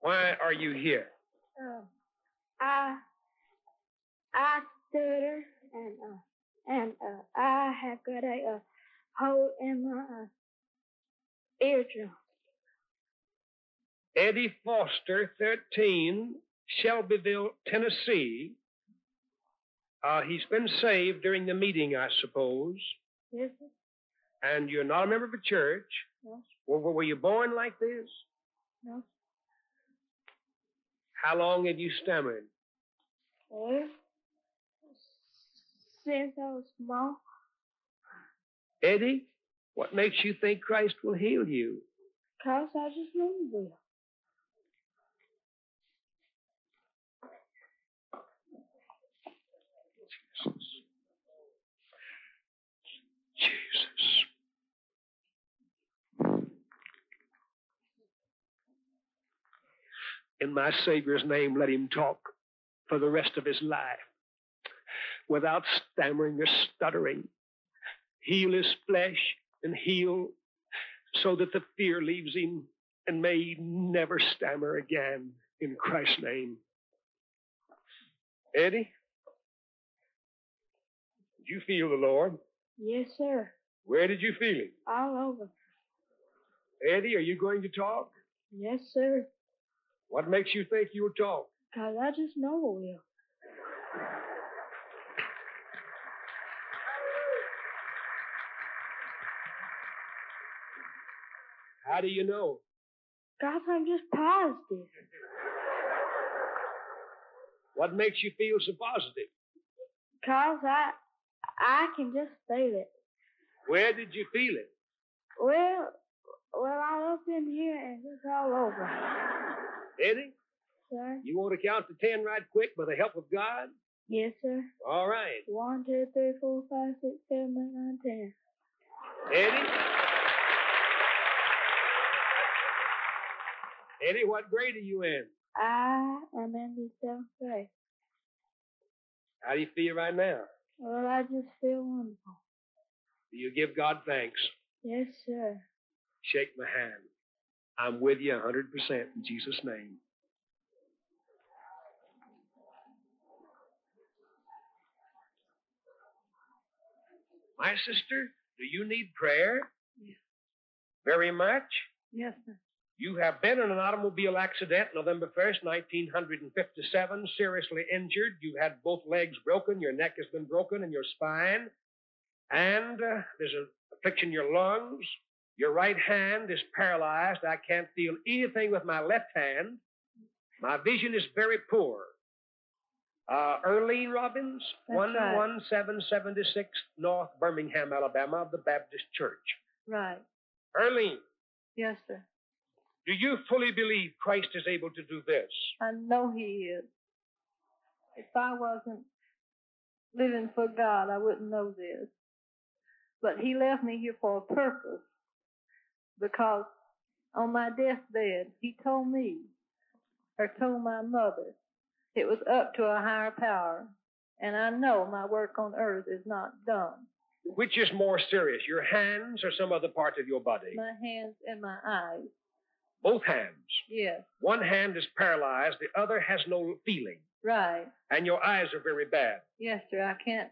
why are you here? Uh, I I stutter and uh and uh I have got a uh, hole in my uh, eardrum. Eddie Foster, 13, Shelbyville, Tennessee. Uh, he's been saved during the meeting, I suppose. Yes, sir. And you're not a member of a church. Yes, Well, were you born like this? Yes. How long have you stammered? Since I was small, Eddie, what makes you think Christ will heal you? cause I just know he will. In my Savior's name, let him talk for the rest of his life without stammering or stuttering. Heal his flesh and heal so that the fear leaves him and may he never stammer again in Christ's name. Eddie, did you feel the Lord? Yes, sir. Where did you feel him? All over. Eddie, are you going to talk? Yes, sir. What makes you think you'll talk? 'Cause I just know I will. How do you know? 'Cause I'm just positive. What makes you feel so positive? 'Cause I, I can just feel it. Where did you feel it? Well, well, I'm up in here and it's all over. Eddie, Sir? you want to count to ten right quick by the help of God? Yes, sir. All right. One, two, three, four, five, six, seven, eight, nine, ten. Eddie? Eddie, what grade are you in? I am in the seventh grade. How do you feel right now? Well, I just feel wonderful. Do you give God thanks? Yes, sir. Shake my hand. I'm with you 100% in Jesus' name. My sister, do you need prayer? Yes. Very much? Yes, sir. You have been in an automobile accident November 1st, 1957, seriously injured. You've had both legs broken, your neck has been broken, and your spine. And uh, there's an affliction in your lungs. Your right hand is paralyzed. I can't feel anything with my left hand. My vision is very poor. Uh, Erlene Robbins, That's right. 11776 North Birmingham, Alabama, of the Baptist Church. Right. Erlene, Yes, sir. do you fully believe Christ is able to do this? I know he is. If I wasn't living for God, I wouldn't know this. But he left me here for a purpose. Because on my deathbed, he told me, or told my mother, it was up to a higher power. And I know my work on earth is not done. Which is more serious, your hands or some other part of your body? My hands and my eyes. Both hands. Yes, One hand is paralyzed, the other has no feeling, right. and your eyes are very bad. Yes, sir. I can't.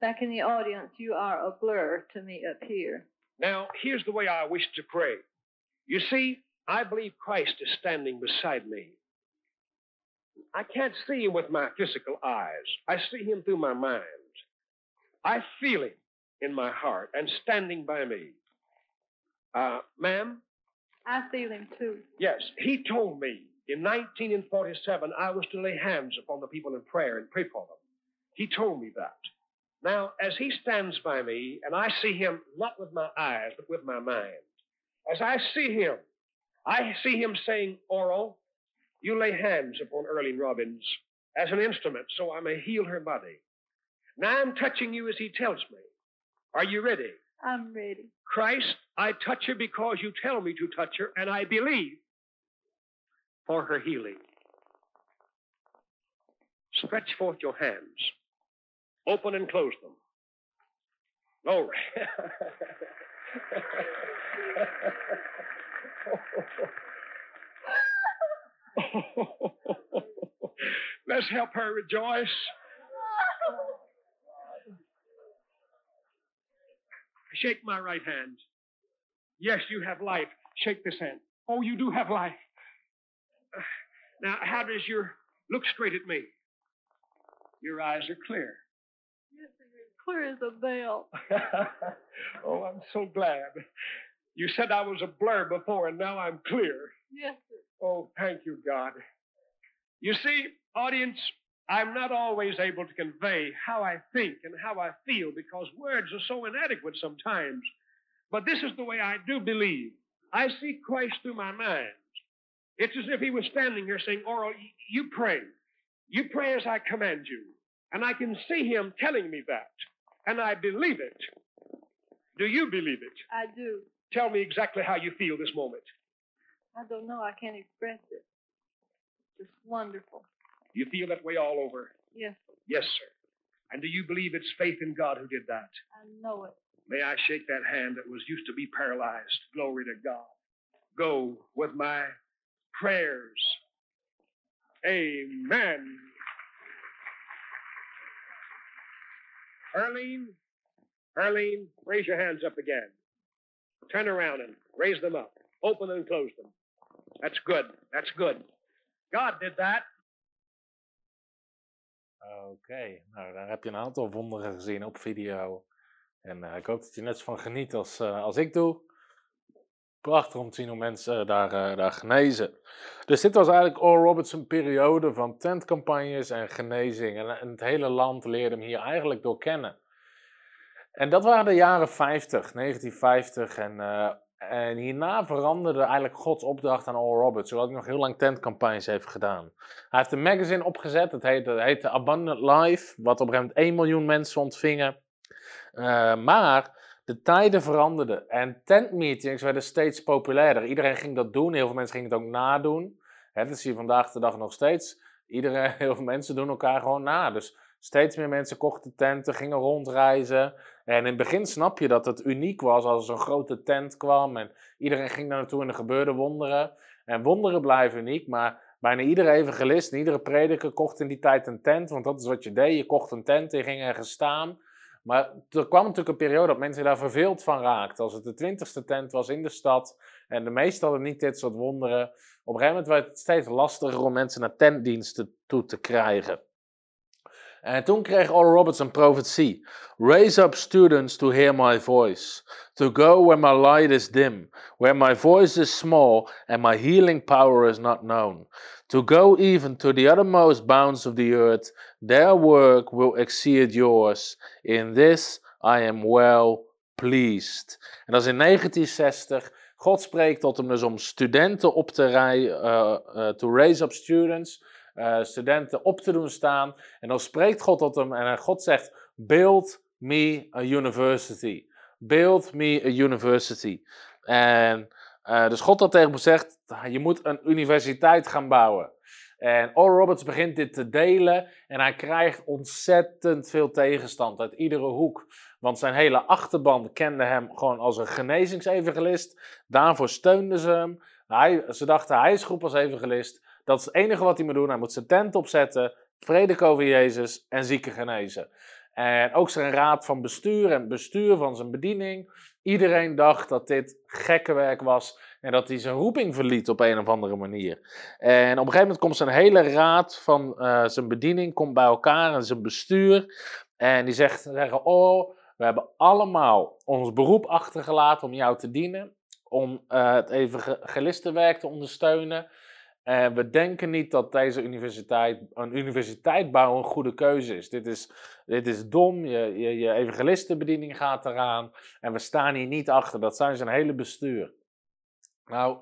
Back in the audience, you are a blur to me up here. Now, here's the way I wish to pray. You see, I believe Christ is standing beside me. I can't see him with my physical eyes. I see him through my mind. I feel him in my heart and standing by me. Uh, ma'am, I feel him too. Yes, he told me in 1947 I was to lay hands upon the people in prayer and pray for them. He told me that. Now, as he stands by me, and I see him not with my eyes, but with my mind, as I see him, I see him saying, Oral, you lay hands upon Erling Robbins as an instrument so I may heal her body. Now I'm touching you as he tells me. Are you ready? I'm ready. Christ, I touch her because you tell me to touch her, and I believe for her healing. Stretch forth your hands. Open and close them. Glory. Let's help her rejoice. Shake my right hand. Yes, you have life. Shake this hand. Oh, you do have life. Now, how does your look straight at me? Your eyes are clear. Clear as a bell. oh, I'm so glad. You said I was a blur before, and now I'm clear. Yes, sir. Oh, thank you, God. You see, audience, I'm not always able to convey how I think and how I feel because words are so inadequate sometimes. But this is the way I do believe. I see Christ through my mind. It's as if he was standing here saying, Oral, you pray. You pray as I command you. And I can see him telling me that. And I believe it. Do you believe it? I do. Tell me exactly how you feel this moment. I don't know. I can't express it. It's just wonderful. You feel that way all over? Yes, Yes, sir. And do you believe it's faith in God who did that? I know it. May I shake that hand that was used to be paralyzed? Glory to God. Go with my prayers. Amen. Arlene, Arlene, raise your hands up again. Turn around and raise them up. Open and close them. That's good. That's good. God did that. Oké, nou daar heb je een aantal wonderen gezien op video. En eh, ik hoop dat je net zo van geniet als, eh, als ik doe. Prachtig om te zien hoe mensen eh, daar, eh, daar genezen. Dus dit was eigenlijk Oral Roberts een periode van tentcampagnes en genezing. En, het hele land leerde hem hier eigenlijk door kennen. En dat waren de jaren 50, 1950. En, eh, en hierna veranderde eigenlijk Gods opdracht aan Oral Roberts, zodat hij nog heel lang tentcampagnes heeft gedaan. Hij heeft een magazine opgezet, dat heette, dat heette Abundant Life, wat op een gegeven moment 1 miljoen mensen ontvingen. Maar de tijden veranderden en tentmeetings werden steeds populairder. Iedereen ging dat doen, heel veel mensen gingen het ook nadoen. Dat zie je vandaag de dag nog steeds. Iedereen, heel veel mensen doen elkaar gewoon na. Dus steeds meer mensen kochten tenten, gingen rondreizen. En in het begin snap je dat het uniek was als er zo'n grote tent kwam en iedereen ging daar naartoe en er gebeurden wonderen. En wonderen blijven uniek, maar bijna iedere evangelist iedere prediker kocht in die tijd een tent, want dat is wat je deed. Je kocht een tent en je ging ergens staan. Maar er kwam natuurlijk een periode dat mensen daar verveeld van raakten. Als het de twintigste tent was in de stad en de meesten hadden niet dit soort wonderen. Op een gegeven moment werd het steeds lastiger om mensen naar tentdiensten toe te krijgen. En toen kreeg Oral Roberts een profetie. Raise up students to hear my voice, to go where my light is dim, where my voice is small and my healing power is not known. To go even to the uttermost bounds of the earth, their work will exceed yours. In this I am well pleased. En dat is in 1960. God spreekt tot hem dus om studenten op te rijden, uh, uh, to raise up students, uh, studenten op te doen staan. En dan spreekt God tot hem en God zegt, build me a university. Build me a university. En uh, dus God had tegen hem gezegd, je moet een universiteit gaan bouwen. En Oral Roberts begint dit te delen en hij krijgt ontzettend veel tegenstand uit iedere hoek. Want zijn hele achterban kende hem gewoon als een genezingsevangelist. Daarvoor steunden ze hem. Hij, ze dachten, hij is goed als evangelist. Dat is het enige wat hij moet doen. Hij moet zijn tent opzetten, prediken over Jezus en zieken genezen. En ook zijn raad van bestuur en bestuur van zijn bediening. Iedereen dacht dat dit gekke werk was en dat hij zijn roeping verliet op een of andere manier. En op een gegeven moment komt zijn hele raad van uh, zijn bediening komt bij elkaar en zijn bestuur. En die zegt, zeggen, oh, we hebben allemaal ons beroep achtergelaten om jou te dienen. Om uh, het evangelistenwerk te ondersteunen. En we denken niet dat deze universiteit, een universiteit bouwen een goede keuze is. Dit is, dit is dom, je, je, je evangelistenbediening gaat eraan. En we staan hier niet achter, dat zijn zijn hele bestuur. Nou,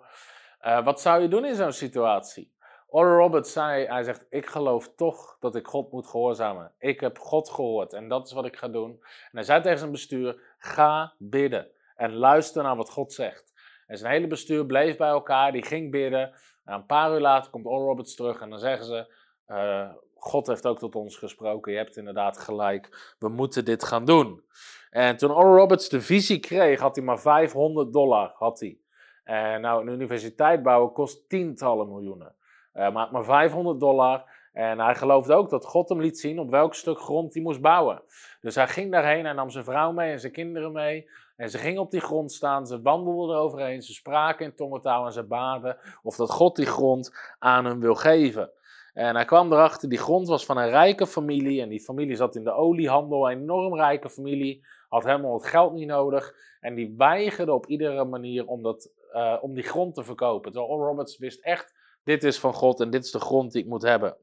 uh, wat zou je doen in zo'n situatie? Oral Roberts zei, hij zegt, ik geloof toch dat ik God moet gehoorzamen. Ik heb God gehoord en dat is wat ik ga doen. En hij zei tegen zijn bestuur, ga bidden en luister naar wat God zegt. En zijn hele bestuur bleef bij elkaar, die ging bidden. En een paar uur later komt Oral Roberts terug en dan zeggen ze, uh, God heeft ook tot ons gesproken, je hebt inderdaad gelijk, we moeten dit gaan doen. En toen Oral Roberts de visie kreeg, had hij maar 500 dollar, had hij. En nou, een universiteit bouwen kost tientallen miljoenen. Uh, maar, maar 500 dollar. En hij geloofde ook dat God hem liet zien op welk stuk grond hij moest bouwen. Dus hij ging daarheen en nam zijn vrouw mee en zijn kinderen mee. En ze gingen op die grond staan, ze wandelden eroverheen, ze spraken in tongentaal en ze baden of dat God die grond aan hem wil geven. En hij kwam erachter, die grond was van een rijke familie en die familie zat in de oliehandel, een enorm rijke familie, had helemaal het geld niet nodig en die weigerde op iedere manier om, dat, uh, om die grond te verkopen. Terwijl Roberts wist echt, dit is van God en dit is de grond die ik moet hebben.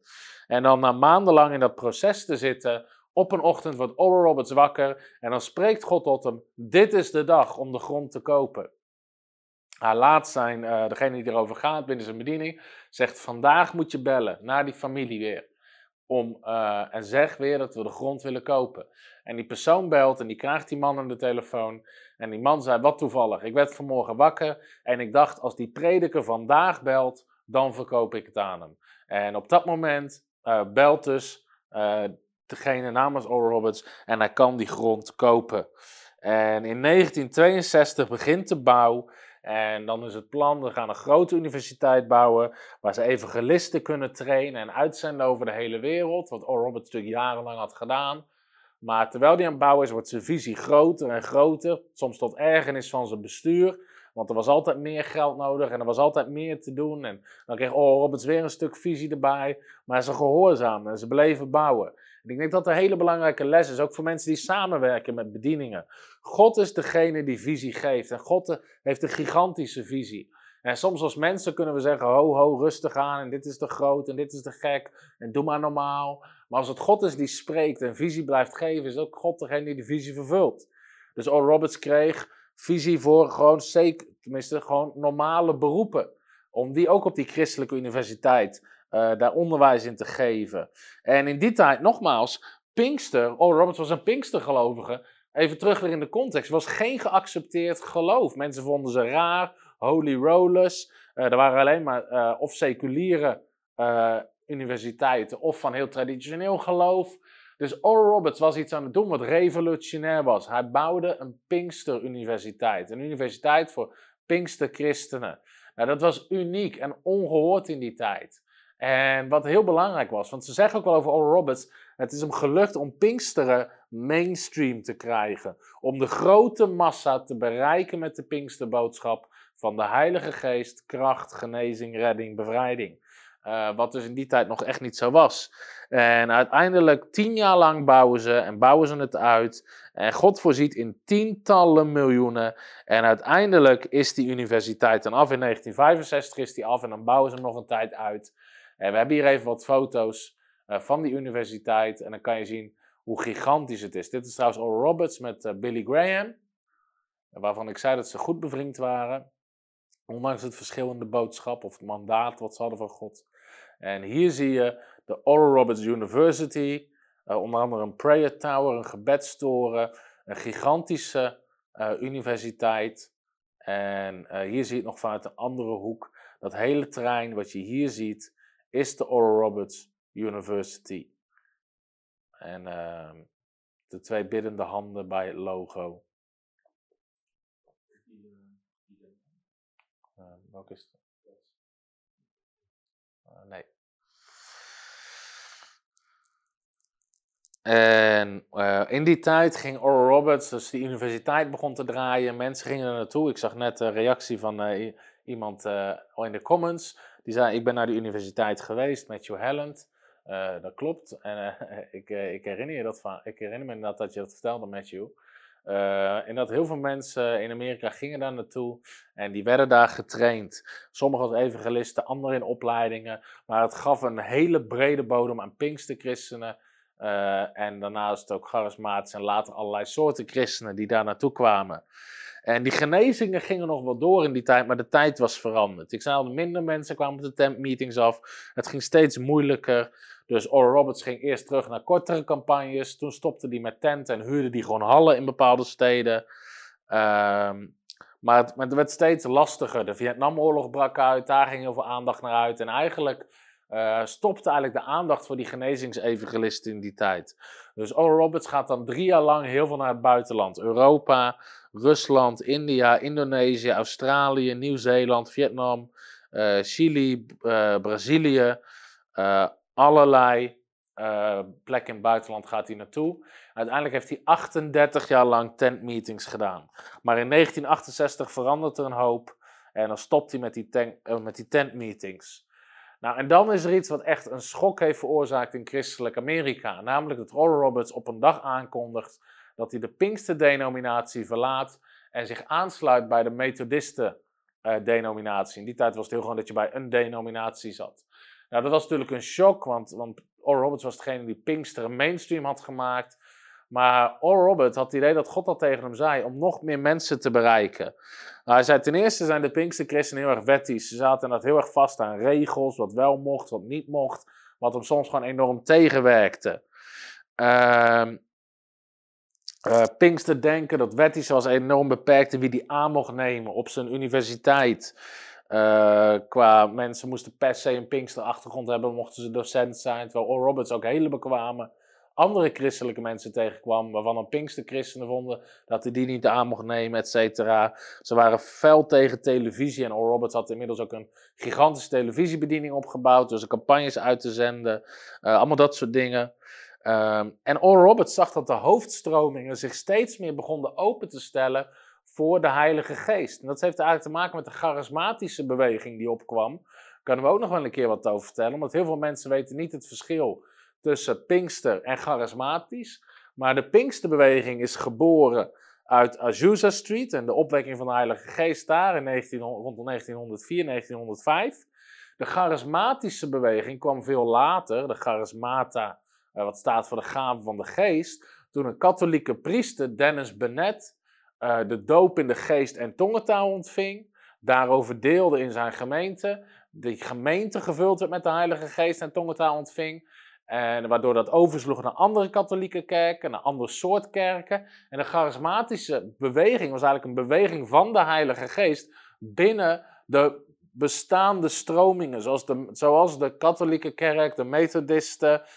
En dan na maandenlang in dat proces te zitten, op een ochtend wordt Oral Roberts wakker en dan spreekt God tot hem, dit is de dag om de grond te kopen. Hij laat zijn, uh, degene die erover gaat binnen zijn bediening, zegt vandaag moet je bellen naar die familie weer. Om, uh, en zeg weer dat we de grond willen kopen. En die persoon belt en die krijgt die man aan de telefoon. En die man zei, wat toevallig, ik werd vanmorgen wakker en ik dacht als die prediker vandaag belt, dan verkoop ik het aan hem. En op dat moment uh, belt dus degene namens Oral Roberts en hij kan die grond kopen. En in 1962 begint de bouw. En dan is het plan, we gaan een grote universiteit bouwen, waar ze evangelisten kunnen trainen en uitzenden over de hele wereld, wat Oral Roberts natuurlijk jarenlang had gedaan. Maar terwijl die aan het bouwen is, wordt zijn visie groter en groter, soms tot ergernis van zijn bestuur. Want er was altijd meer geld nodig en er was altijd meer te doen. En dan kreeg Oral Roberts weer een stuk visie erbij. Maar ze gehoorzaamden en ze bleven bouwen. Ik denk dat een hele belangrijke les is, ook voor mensen die samenwerken met bedieningen. God is degene die visie geeft. En God heeft een gigantische visie. En soms als mensen kunnen we zeggen, ho ho, rustig aan. En dit is te groot en dit is te gek. En doe maar normaal. Maar als het God is die spreekt en visie blijft geven, is ook God degene die de visie vervult. Dus Oral Roberts kreeg visie voor gewoon zeker, tenminste gewoon normale beroepen. Om die ook op die christelijke universiteit uh, daar onderwijs in te geven. En in die tijd, nogmaals, Pinkster, oh Roberts was een Pinkstergelovige. Even terug weer in de context, was geen geaccepteerd geloof. Mensen vonden ze raar, holy rollers. Uh, er waren alleen maar uh, of seculiere universiteiten of van heel traditioneel geloof. Dus Oral Roberts was iets aan het doen wat revolutionair was. Hij bouwde een Pinkster-universiteit. Een universiteit voor Pinkster-christenen. Nou, dat was uniek en ongehoord in die tijd. En wat heel belangrijk was, want ze zeggen ook wel over Oral Roberts, het is hem gelukt om Pinksteren mainstream te krijgen. Om de grote massa te bereiken met de Pinksterboodschap van de Heilige Geest, kracht, genezing, redding, bevrijding. Uh, wat dus in die tijd nog echt niet zo was. En uiteindelijk tien jaar lang bouwen ze en bouwen ze het uit. En God voorziet in tientallen miljoenen. En uiteindelijk is die universiteit dan af. In 1965 is die af en dan bouwen ze nog een tijd uit. En we hebben hier even wat foto's uh, van die universiteit. En dan kan je zien hoe gigantisch het is. Dit is trouwens Oral Roberts met uh, Billy Graham. Waarvan ik zei dat ze goed bevriend waren. Ondanks het verschil in de boodschap of het mandaat wat ze hadden van God. En hier zie je de Oral Roberts University. Uh, onder andere een prayer tower, een gebedstoren. Een gigantische universiteit. En hier zie je het nog vanuit een andere hoek. Dat hele terrein wat je hier ziet, is de Oral Roberts University. En ehm, de twee biddende handen bij het logo. welke is het? nee. En uh, in die tijd ging Oral Roberts, dus de universiteit begon te draaien. Mensen gingen er naartoe. Ik zag net de reactie van uh, iemand in de comments. Die zei, ik ben naar de universiteit geweest, Matthew Helland. dat klopt. En ik, ik, herinner je dat van, ik herinner me inderdaad dat je dat vertelde, Matthew. en dat heel veel mensen in Amerika gingen daar naartoe en die werden daar getraind. Sommigen als evangelisten, anderen in opleidingen. Maar het gaf een hele brede bodem aan Pinksterchristenen en daarnaast ook charismatisch en later allerlei soorten christenen die daar naartoe kwamen. En die genezingen gingen nog wel door in die tijd, maar de tijd was veranderd. Ik zei al, minder mensen kwamen op de tentmeetings af. Het ging steeds moeilijker. Dus Oral Roberts ging eerst terug naar kortere campagnes. Toen stopte hij met tenten en huurde die gewoon hallen in bepaalde steden. Uh, maar, het, werd steeds lastiger. De Vietnamoorlog brak uit, daar ging heel veel aandacht naar uit. En eigenlijk uh, stopte eigenlijk de aandacht voor die genezingsevangelisten in die tijd. Dus Oral Roberts gaat dan drie jaar lang heel veel naar het buitenland. Europa, Rusland, India, Indonesië, Australië, Nieuw-Zeeland, Vietnam, uh, Chili, uh, Brazilië. allerlei plekken in het buitenland gaat hij naartoe. Uiteindelijk heeft hij 38 jaar lang tentmeetings gedaan. Maar in 1968 verandert er een hoop. En dan stopt hij met die, met die tentmeetings. Nou, en dan is er iets wat echt een schok heeft veroorzaakt in christelijk Amerika. Namelijk dat Oral Roberts op een dag aankondigt dat hij de Pinkster-denominatie verlaat en zich aansluit bij de Methodisten-denominatie. in die tijd was het heel gewoon dat je bij een denominatie zat. Nou, dat was natuurlijk een shock, want, want Oral Roberts was degene die Pinkster een mainstream had gemaakt. Maar Oral Roberts had het idee dat God al tegen hem zei om nog meer mensen te bereiken. Nou, hij zei ten eerste zijn de Pinkster christenen heel erg wettisch. Ze zaten dat heel erg vast aan regels, wat wel mocht, wat niet mocht. Wat hem soms gewoon enorm tegenwerkte. Uh, uh, Pinkster denken dat wettisch was enorm beperkt in wie die aan mocht nemen op zijn universiteit. Eh, qua mensen moesten per se een Pinkster-achtergrond hebben, mochten ze docent zijn. Terwijl Oral Roberts ook hele bekwame andere christelijke mensen tegenkwam, waarvan een Pinkster-christenen vonden dat hij die niet aan mocht nemen, et cetera. Ze waren fel tegen televisie en Oral Roberts had inmiddels ook een gigantische televisiebediening opgebouwd, dus campagnes uit te zenden, uh, allemaal dat soort dingen. Um, en Oral Roberts zag dat de hoofdstromingen zich steeds meer begonnen open te stellen voor de Heilige Geest. En dat heeft eigenlijk te maken met de charismatische beweging die opkwam. Daar kunnen we ook nog wel een keer wat over vertellen, omdat heel veel mensen weten niet het verschil tussen Pinkster en charismatisch. Maar de Pinksterbeweging is geboren uit Azusa Street en de opwekking van de Heilige Geest daar in 19, rond 1904, 1905. De charismatische beweging kwam veel later, de charismata, eh, wat staat voor de gave van de geest, toen een katholieke priester, Dennis Bennett, uh, de doop in de geest en tongentaal ontving, daarover deelde in zijn gemeente, die gemeente gevuld werd met de Heilige Geest en tongentaal ontving, en waardoor dat oversloeg naar andere katholieke kerken, naar andere soort kerken. En de charismatische beweging was eigenlijk een beweging van de Heilige Geest binnen de bestaande stromingen, zoals de, zoals de katholieke kerk, de methodisten, eh, eh,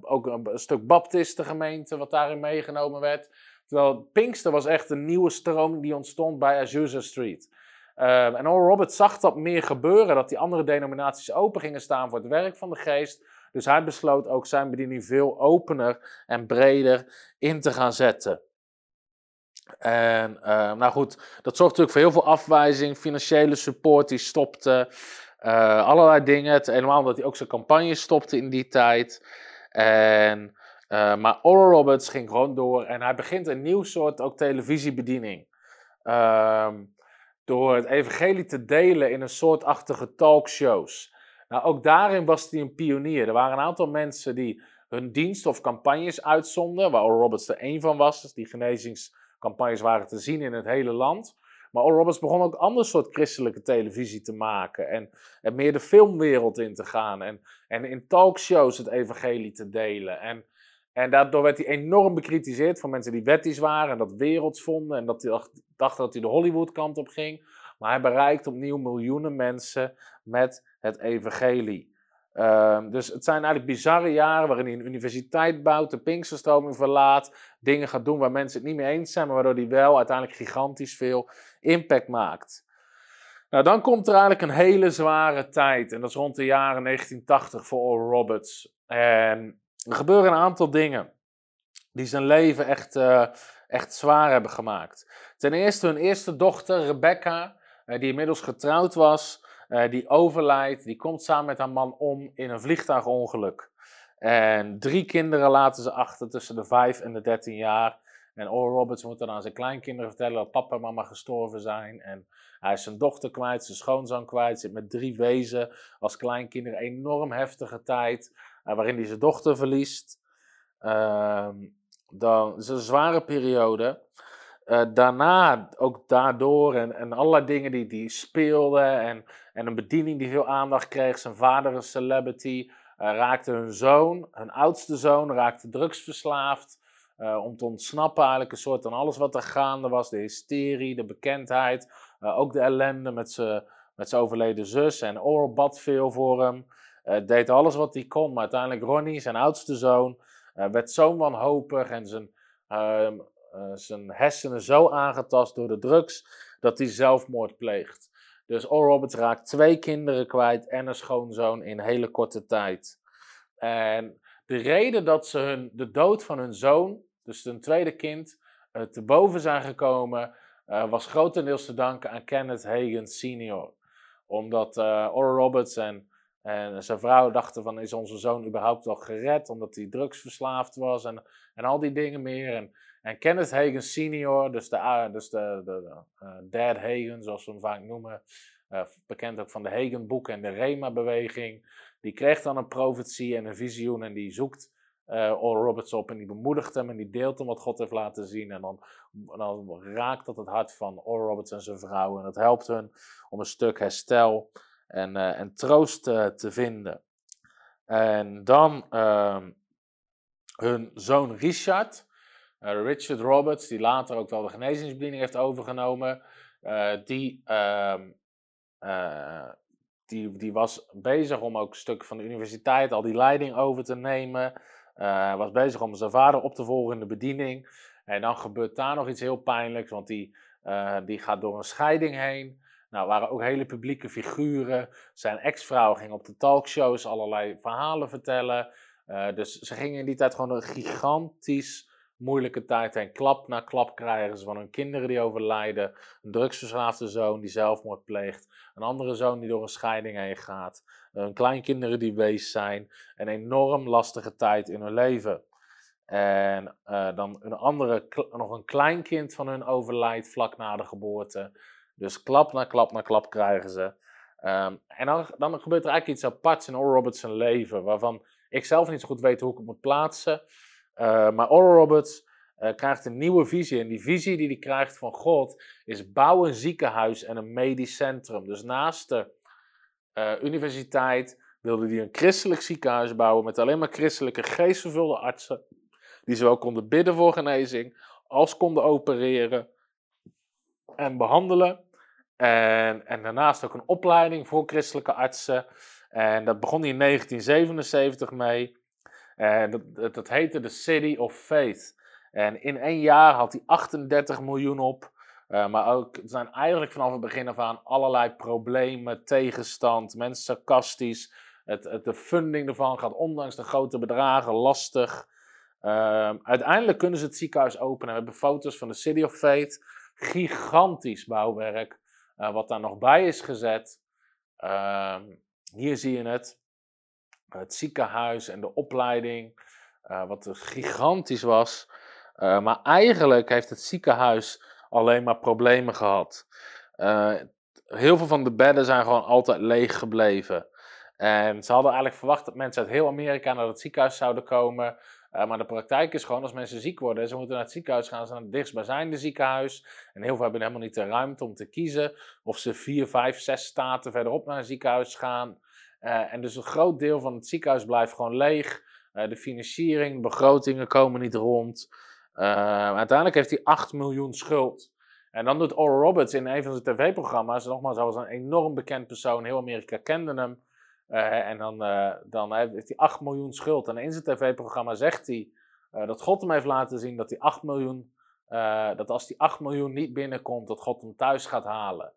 ook een, een stuk baptistengemeente wat daarin meegenomen werd. Terwijl Pinkster was echt een nieuwe stroming die ontstond bij Azusa Street. Uh, en Oral Roberts zag dat meer gebeuren, dat die andere denominaties open gingen staan voor het werk van de geest. Dus hij besloot ook zijn bediening veel opener en breder in te gaan zetten. En nou goed, dat zorgt natuurlijk voor heel veel afwijzing, financiële support die stopte, uh, allerlei dingen. Het, helemaal omdat hij ook zijn campagne stopte in die tijd. En, uh, maar Oral Roberts ging gewoon door en hij begint een nieuw soort ook televisiebediening. Ehm, door het evangelie te delen in een soortachtige talkshows. Nou, ook daarin was hij een pionier. Er waren een aantal mensen die hun dienst of campagnes uitzonden, waar Oral Roberts er één van was. Dus die genezingscampagnes waren te zien in het hele land. Maar Oral Roberts begon ook ander soort christelijke televisie te maken en, en meer de filmwereld in te gaan en, en in talkshows het evangelie te delen. En, en daardoor werd hij enorm bekritiseerd van mensen die wettisch waren en dat werelds vonden en dat hij dachten dat hij de Hollywood kant op ging. Maar hij bereikt opnieuw miljoenen mensen met het evangelie. Uh, dus het zijn eigenlijk bizarre jaren waarin hij een universiteit bouwt, de Pinksterstroming verlaat, dingen gaat doen waar mensen het niet mee eens zijn, maar waardoor hij wel uiteindelijk gigantisch veel impact maakt. Nou, dan komt er eigenlijk een hele zware tijd en dat is rond de jaren 1980 voor Oral Roberts. En er gebeuren een aantal dingen die zijn leven echt, uh, echt zwaar hebben gemaakt. Ten eerste hun eerste dochter, Rebecca, uh, die inmiddels getrouwd was, uh, die overlijdt, die komt samen met haar man om in een vliegtuigongeluk. En drie kinderen laten ze achter tussen de 5 en de 13 jaar. En Oral Roberts moet dan aan zijn kleinkinderen vertellen dat papa en mama gestorven zijn. En hij is zijn dochter kwijt, zijn schoonzoon kwijt, zit met drie wezen als kleinkinderen. Enorm heftige tijd uh, waarin hij zijn dochter verliest. Uh, dan, is een zware periode. Uh, daarna, ook daardoor en, en allerlei dingen die, die speelden en, en een bediening die veel aandacht kreeg. Zijn vader een celebrity, uh, raakte hun zoon, hun oudste zoon, raakte drugsverslaafd. Uh, om te ontsnappen eigenlijk een soort van alles wat er gaande was. De hysterie, de bekendheid, ook de ellende met zijn overleden zus. En Oral bad veel voor hem, deed alles wat hij kon. Maar uiteindelijk Ronnie, zijn oudste zoon, werd zo wanhopig en zijn ehm, zijn hersenen zo aangetast door de drugs dat hij zelfmoord pleegt. Dus Oral Roberts raakt twee kinderen kwijt en een schoonzoon in hele korte tijd. En de reden dat ze hun, de dood van hun zoon, dus hun tweede kind, uh, te boven zijn gekomen, uh, was grotendeels te danken aan Kenneth Hagen senior. Omdat Oral Roberts en, en zijn vrouw dachten van, is onze zoon überhaupt wel gered? Omdat hij drugsverslaafd was en, en al die dingen meer. En en Kenneth Hagen senior, dus de, uh, dus de, de, uh, Dad Hagen, zoals we hem vaak noemen, uh, bekend ook van de Hagen-boeken en de Rema-beweging, die kreeg dan een profetie en een visioen en die zoekt Oral Roberts op en die bemoedigt hem en die deelt hem wat God heeft laten zien. En dan, dan raakt dat het hart van Oral Roberts en zijn vrouw en dat helpt hun om een stuk herstel en, en troost te vinden. En dan ehm, hun zoon Richard, uh, Richard Roberts, die later ook wel de genezingsbediening heeft overgenomen, uh, die uh, eh, die, die was bezig om ook een stuk van de universiteit, al die leiding over te nemen. Was bezig om zijn vader op te volgen in de bediening. En dan gebeurt daar nog iets heel pijnlijks, want die, die gaat door een scheiding heen. Nou, waren ook hele publieke figuren. Zijn ex-vrouw ging op de talkshows allerlei verhalen vertellen. Dus ze gingen in die tijd gewoon een gigantisch moeilijke tijd heen. Klap na klap krijgen ze van hun kinderen die overlijden. Een drugsverslaafde zoon die zelfmoord pleegt. Een andere zoon die door een scheiding heen gaat. Hun kleinkinderen die wees zijn. Een enorm lastige tijd in hun leven. En uh, dan een andere, nog een kleinkind van hun overlijdt vlak na de geboorte. Dus klap na klap na klap krijgen ze. Um, en dan, dan gebeurt er eigenlijk iets aparts in Oral Roberts leven, waarvan ik zelf niet zo goed weet hoe ik het moet plaatsen. Uh, maar Oral Roberts uh, krijgt een nieuwe visie. En die visie die hij krijgt van God is bouw een ziekenhuis en een medisch centrum. Dus naast de uh, universiteit wilde hij een christelijk ziekenhuis bouwen met alleen maar christelijke geestvervulde artsen. Die zowel konden bidden voor genezing als konden opereren en behandelen. En, en daarnaast ook een opleiding voor christelijke artsen. En dat begon hij in 1977 mee. Dat, dat heette de City of Faith. En in één jaar had hij 38 miljoen op. Uh, maar ook, er zijn eigenlijk vanaf het begin af aan allerlei problemen, tegenstand, mensen sarcastisch. Het, het, de funding ervan gaat ondanks de grote bedragen lastig. Uh, uiteindelijk kunnen ze het ziekenhuis openen. We hebben foto's van de City of Faith. Gigantisch bouwwerk. Uh, wat daar nog bij is gezet. hier zie je het het ziekenhuis en de opleiding, uh, wat gigantisch was. Uh, maar eigenlijk heeft het ziekenhuis alleen maar problemen gehad. Heel veel van de bedden zijn gewoon altijd leeg gebleven. En ze hadden eigenlijk verwacht dat mensen uit heel Amerika naar het ziekenhuis zouden komen. maar de praktijk is gewoon, als mensen ziek worden, ze moeten naar het ziekenhuis gaan, ze naar het dichtstbijzijnde ziekenhuis. En heel veel hebben helemaal niet de ruimte om te kiezen of ze vier, vijf, zes staten verderop naar een ziekenhuis gaan. Uh, en dus een groot deel van het ziekenhuis blijft gewoon leeg. Uh, de financiering, begrotingen komen niet rond. Uh, uiteindelijk heeft hij 8 miljoen schuld. En dan doet Oral Roberts in een van zijn tv-programma's, nogmaals, hij was een enorm bekend persoon, heel Amerika kende hem. en dan, dan heeft hij 8 miljoen schuld. En in zijn tv-programma zegt hij dat God hem heeft laten zien dat, hij 8 miljoen, dat als die 8 miljoen niet binnenkomt, dat God hem thuis gaat halen.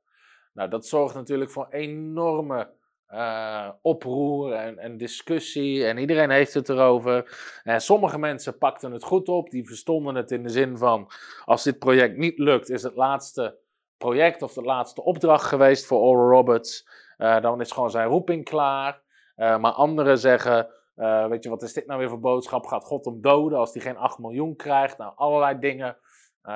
Nou, dat zorgt natuurlijk voor enorme uh, oproer en, en, discussie en iedereen heeft het erover. En sommige mensen pakten het goed op, die verstonden het in de zin van: als dit project niet lukt, is het laatste project of de laatste opdracht geweest voor Oral Roberts. Uh, dan is gewoon zijn roeping klaar. Uh, maar anderen zeggen: Weet je, wat is dit nou weer voor boodschap? Gaat God hem doden als hij geen 8 miljoen krijgt? Nou, allerlei dingen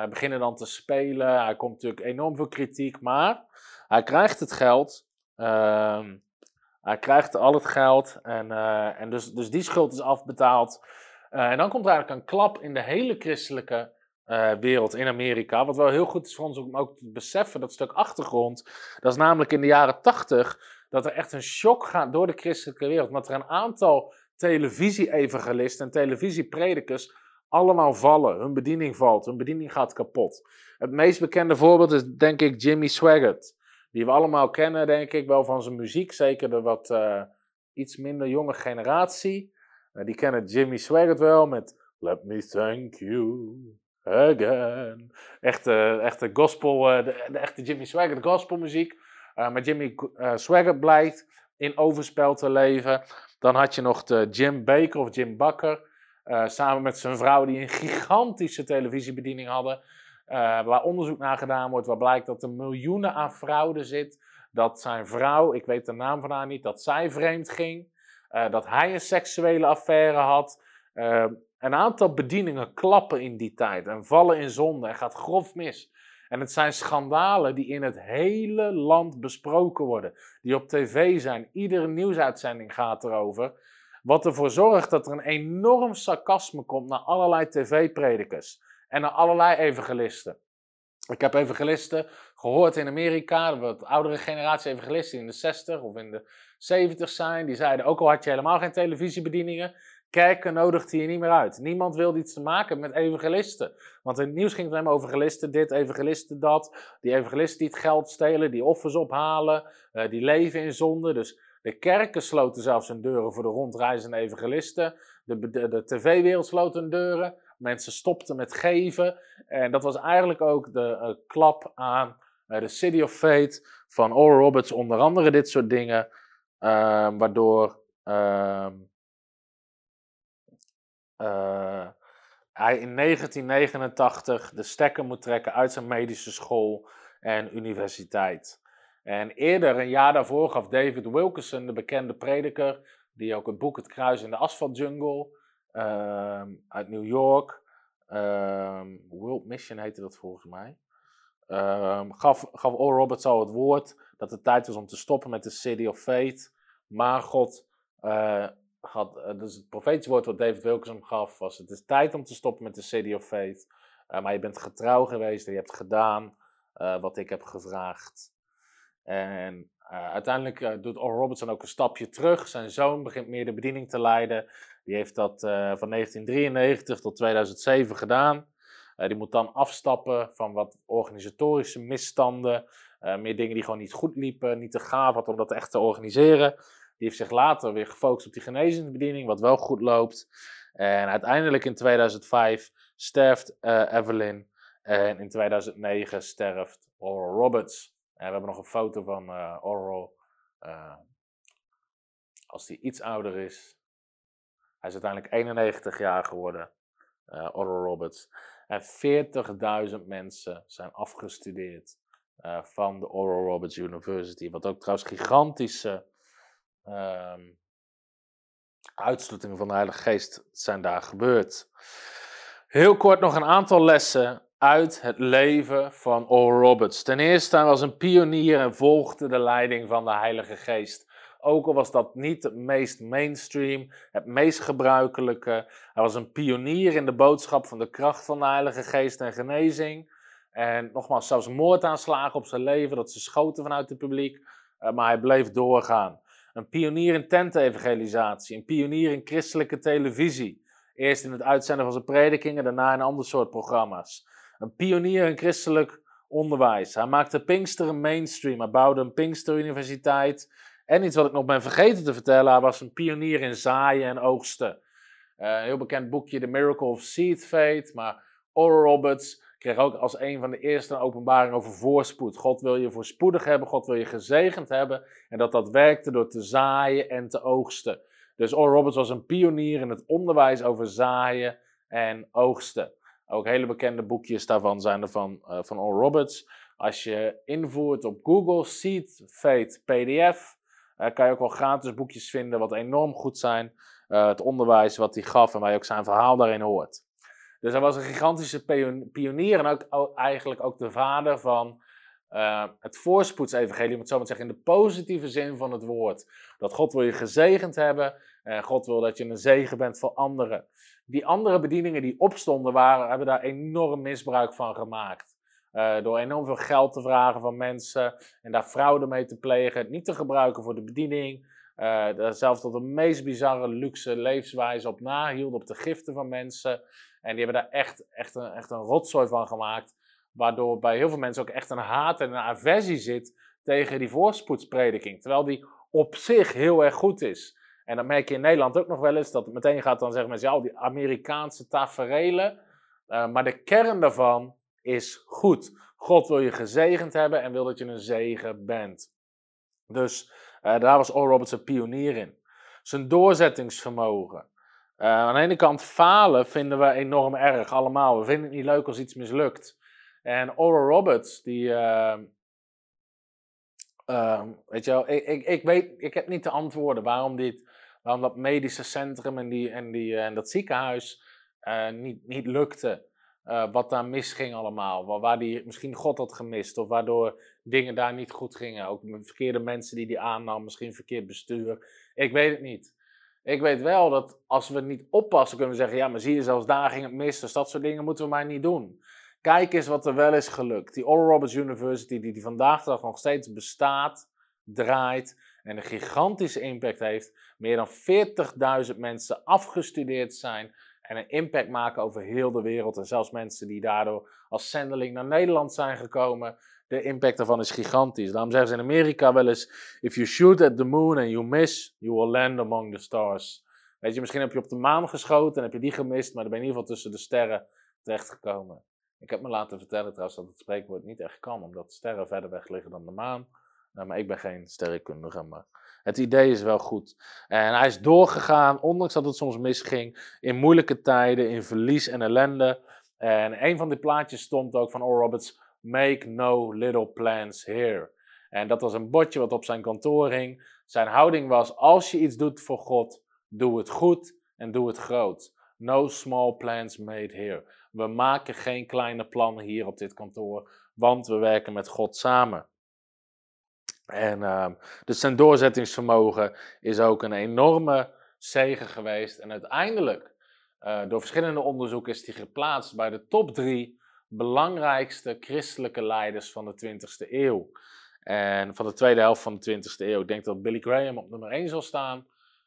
beginnen dan te spelen. Hij komt natuurlijk enorm veel kritiek, maar hij krijgt het geld. Hij krijgt al het geld en, uh, en dus, dus die schuld is afbetaald. Uh, en dan komt er eigenlijk een klap in de hele christelijke uh, wereld in Amerika. Wat wel heel goed is voor ons om ook te beseffen, dat stuk achtergrond. Dat is namelijk in de jaren tachtig dat er echt een shock gaat door de christelijke wereld. Dat er een aantal televisie-evangelisten en televisiepredikers allemaal vallen. Hun bediening valt, hun bediening gaat kapot. Het meest bekende voorbeeld is denk ik Jimmy Swaggart die we allemaal kennen, denk ik, wel van zijn muziek. Zeker de wat uh, iets minder jonge generatie. Uh, die kennen Jimmy Swaggart wel met Let Me Thank You Again. Echte, echte gospel, de, de, echte Jimmy Swaggart gospelmuziek. maar Jimmy Swaggart blijkt in overspel te leven. Dan had je nog de Jim Baker of Jim Bakker. samen met zijn vrouw die een gigantische televisiebediening hadden. Uh, waar onderzoek naar gedaan wordt, waar blijkt dat er miljoenen aan fraude zit. Dat zijn vrouw, ik weet de naam van haar niet, dat zij vreemd ging. Uh, dat hij een seksuele affaire had. Uh, een aantal bedieningen klappen in die tijd en vallen in zonde en gaat grof mis. En het zijn schandalen die in het hele land besproken worden, die op tv zijn. Iedere nieuwsuitzending gaat erover. Wat ervoor zorgt dat er een enorm sarcasme komt naar allerlei tv-predikers en naar allerlei evangelisten. Ik heb evangelisten gehoord in Amerika, wat oudere generatie evangelisten in de 60 of in de 70 zijn, die zeiden ook al had je helemaal geen televisiebedieningen, Kerken nodigde hij niet meer uit. Niemand wilde iets te maken met evangelisten. Want in het nieuws ging het alleen over evangelisten dit, evangelisten dat. Die evangelisten die het geld stelen, die offers ophalen, eh, die leven in zonde. Dus de kerken sloten zelfs hun deuren voor de rondreizende evangelisten. De, de, de tv-wereld sloot hun deuren. Mensen stopten met geven. En dat was eigenlijk ook de eh, klap aan eh, de City of Fate van Oral Roberts. Onder andere dit soort dingen. Ehm, waardoor ehm, eh, hij in 1989 de stekker moet trekken uit zijn medische school en universiteit. En eerder, een jaar daarvoor, gaf David Wilkerson, de bekende prediker, die ook het boek Het Kruis in de Asfaltjungle uit New York, ehm, World Mission heette dat volgens mij, ehm, gaf, gaf Oral Roberts al het woord dat het tijd was om te stoppen met de City of Fate. Maar God eh, had, eh, dus het profetisch woord wat David Wilkerson gaf was: Het is tijd om te stoppen met de City of Faith. Eh, maar je bent getrouw geweest en je hebt gedaan wat ik heb gevraagd. En uiteindelijk doet Oral Robertson ook een stapje terug. Zijn zoon begint meer de bediening te leiden. Die heeft dat van 1993 tot 2007 gedaan. die moet dan afstappen van wat organisatorische misstanden. meer dingen die gewoon niet goed liepen, niet te gaaf had om dat echt te organiseren. Die heeft zich later weer gefocust op die genezingsbediening, wat wel goed loopt. En uiteindelijk in 2005 sterft Evelyn. En in 2009 sterft Oral Roberts. We hebben nog een foto van uh, Oral. Uh, als hij iets ouder is. Hij is uiteindelijk 91 jaar geworden. Oral Roberts. En 40.000 mensen zijn afgestudeerd van de Oral Roberts University. Wat ook trouwens gigantische um, uitsluitingen van de Heilige Geest zijn daar gebeurd. Heel kort nog een aantal lessen uit het leven van Oral Roberts. Ten eerste, hij was een pionier en volgde de leiding van de Heilige Geest. Ook al was dat niet het meest mainstream, het meest gebruikelijke. Hij was een pionier in de boodschap van de kracht van de Heilige Geest en genezing. En nogmaals, zelfs moordaanslagen op zijn leven, dat ze schoten vanuit het publiek. Uh, maar hij bleef doorgaan. Een pionier in tentevangelisatie, een pionier in christelijke televisie. Eerst in het uitzenden van zijn predikingen, daarna in ander soort programma's. Een pionier in christelijk onderwijs. Hij maakte Pinkster mainstream. Hij bouwde een Pinkster Universiteit. En iets wat ik nog ben vergeten te vertellen, hij was een pionier in zaaien en oogsten. Uh, een heel bekend boekje, The Miracle of Seed Faith. Maar Oral Roberts kreeg ook als een van de eerste een openbaring over voorspoed. God wil je voorspoedig hebben, God wil je gezegend hebben. En dat dat werkte door te zaaien en te oogsten. Dus Oral Roberts was een pionier in het onderwijs over zaaien en oogsten. Ook hele bekende boekjes daarvan zijn er van, uh, van Oral Roberts. Als je invoert op Google Seed Faith PDF, uh, kan je ook wel gratis boekjes vinden wat enorm goed zijn. Uh, het onderwijs wat hij gaf en waar je ook zijn verhaal daarin hoort. Dus hij was een gigantische pionier en ook eigenlijk ook de vader van uh, het voorspoedsevangelie, om het zo maar te zeggen, in de positieve zin van het woord. Dat God wil je gezegend hebben en God wil dat je een zegen bent voor anderen. Die andere bedieningen die opstonden waren, hebben daar enorm misbruik van gemaakt. Uh, door enorm veel geld te vragen van mensen en daar fraude mee te plegen, niet te gebruiken voor de bediening. Uh, zelfs tot de meest bizarre luxe levenswijze op nahielden, op de giften van mensen. En die hebben daar echt, echt, een, echt een rotzooi van gemaakt. Waardoor bij heel veel mensen ook echt een haat en een aversie zit tegen die voorspoedsprediking. Terwijl die op zich heel erg goed is. En dan merk je in Nederland ook nog wel eens dat het meteen gaat dan zeggen mensen, ja, die Amerikaanse taferelen. Uh, maar de kern daarvan is goed. God wil je gezegend hebben en wil dat je een zegen bent. Dus uh, daar was Oral Roberts een pionier in. Zijn doorzettingsvermogen. Uh, aan de ene kant falen vinden we enorm erg, allemaal. We vinden het niet leuk als iets mislukt. En Oral Roberts, die. Uh, uh, weet je wel, ik, ik, ik, weet, ik heb niet de antwoorden waarom, dit, waarom dat medische centrum en, die, en, die, en dat ziekenhuis niet, niet lukte. wat daar misging allemaal. Waar, waar die misschien God had gemist. Of waardoor dingen daar niet goed gingen. Ook verkeerde mensen die die aannam. Misschien verkeerd bestuur. Ik weet het niet. Ik weet wel dat als we niet oppassen, kunnen we zeggen: ja, maar zie je, zelfs daar ging het mis. Dus dat soort dingen moeten we maar niet doen. Kijk eens wat er wel is gelukt. Die Oral Roberts University, die, die vandaag de dag nog steeds bestaat, draait en een gigantische impact heeft. Meer dan 40.000 mensen afgestudeerd zijn en een impact maken over heel de wereld. En zelfs mensen die daardoor als zendeling naar Nederland zijn gekomen. De impact daarvan is gigantisch. Daarom zeggen ze in Amerika wel eens: If you shoot at the moon and you miss, you will land among the stars. Weet je, misschien heb je op de maan geschoten en heb je die gemist, maar dan ben je in ieder geval tussen de sterren terechtgekomen. Ik heb me laten vertellen trouwens dat het spreekwoord niet echt kan, omdat sterren verder weg liggen dan de maan. Nou, maar ik ben geen sterrenkundige, maar het idee is wel goed. En hij is doorgegaan, ondanks dat het soms misging, in moeilijke tijden, in verlies en ellende. En een van die plaatjes stond ook van Oral Roberts, Make no little plans here. En dat was een bordje wat op zijn kantoor hing. Zijn houding was, als je iets doet voor God, doe het goed en doe het groot. No small plans made here. We maken geen kleine plannen hier op dit kantoor, want we werken met God samen. En uh, dus zijn doorzettingsvermogen is ook een enorme zegen geweest. En uiteindelijk, uh, door verschillende onderzoeken, is hij geplaatst bij de top drie belangrijkste christelijke leiders van de 20e eeuw. En van de tweede helft van de 20e eeuw. Ik denk dat Billy Graham op nummer 1 zal staan.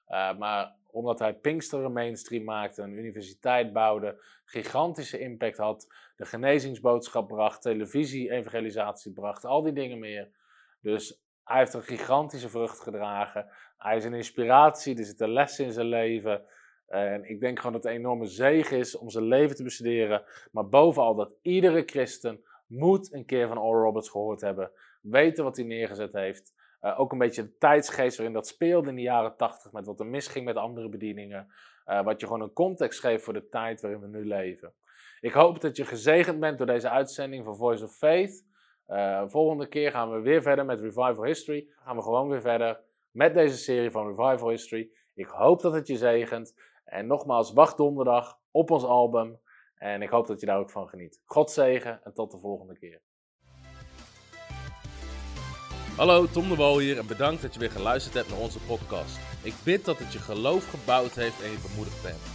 Uh, maar omdat hij Pinksteren mainstream maakte, een universiteit bouwde, gigantische impact had, de genezingsboodschap bracht, televisie-evangelisatie bracht, al die dingen meer. Dus hij heeft een gigantische vrucht gedragen. Hij is een inspiratie, er zitten lessen in zijn leven. En ik denk gewoon dat het een enorme zegen is om zijn leven te bestuderen. Maar bovenal dat iedere christen moet een keer van Oral Roberts gehoord hebben. Weten wat hij neergezet heeft. Uh, ook een beetje de tijdsgeest waarin dat speelde in de jaren tachtig. Met wat er misging met andere bedieningen. Uh, wat je gewoon een context geeft voor de tijd waarin we nu leven. Ik hoop dat je gezegend bent door deze uitzending van Voice of Faith. Uh, volgende keer gaan we weer verder met Revival History. Gaan we gewoon weer verder met deze serie van Revival History. Ik hoop dat het je zegent. En nogmaals, wacht donderdag op ons album. En ik hoop dat je daar ook van geniet. God zegen en tot de volgende keer. Hallo, Tom de Wol hier en bedankt dat je weer geluisterd hebt naar onze podcast. Ik bid dat het je geloof gebouwd heeft en je bemoedigd bent.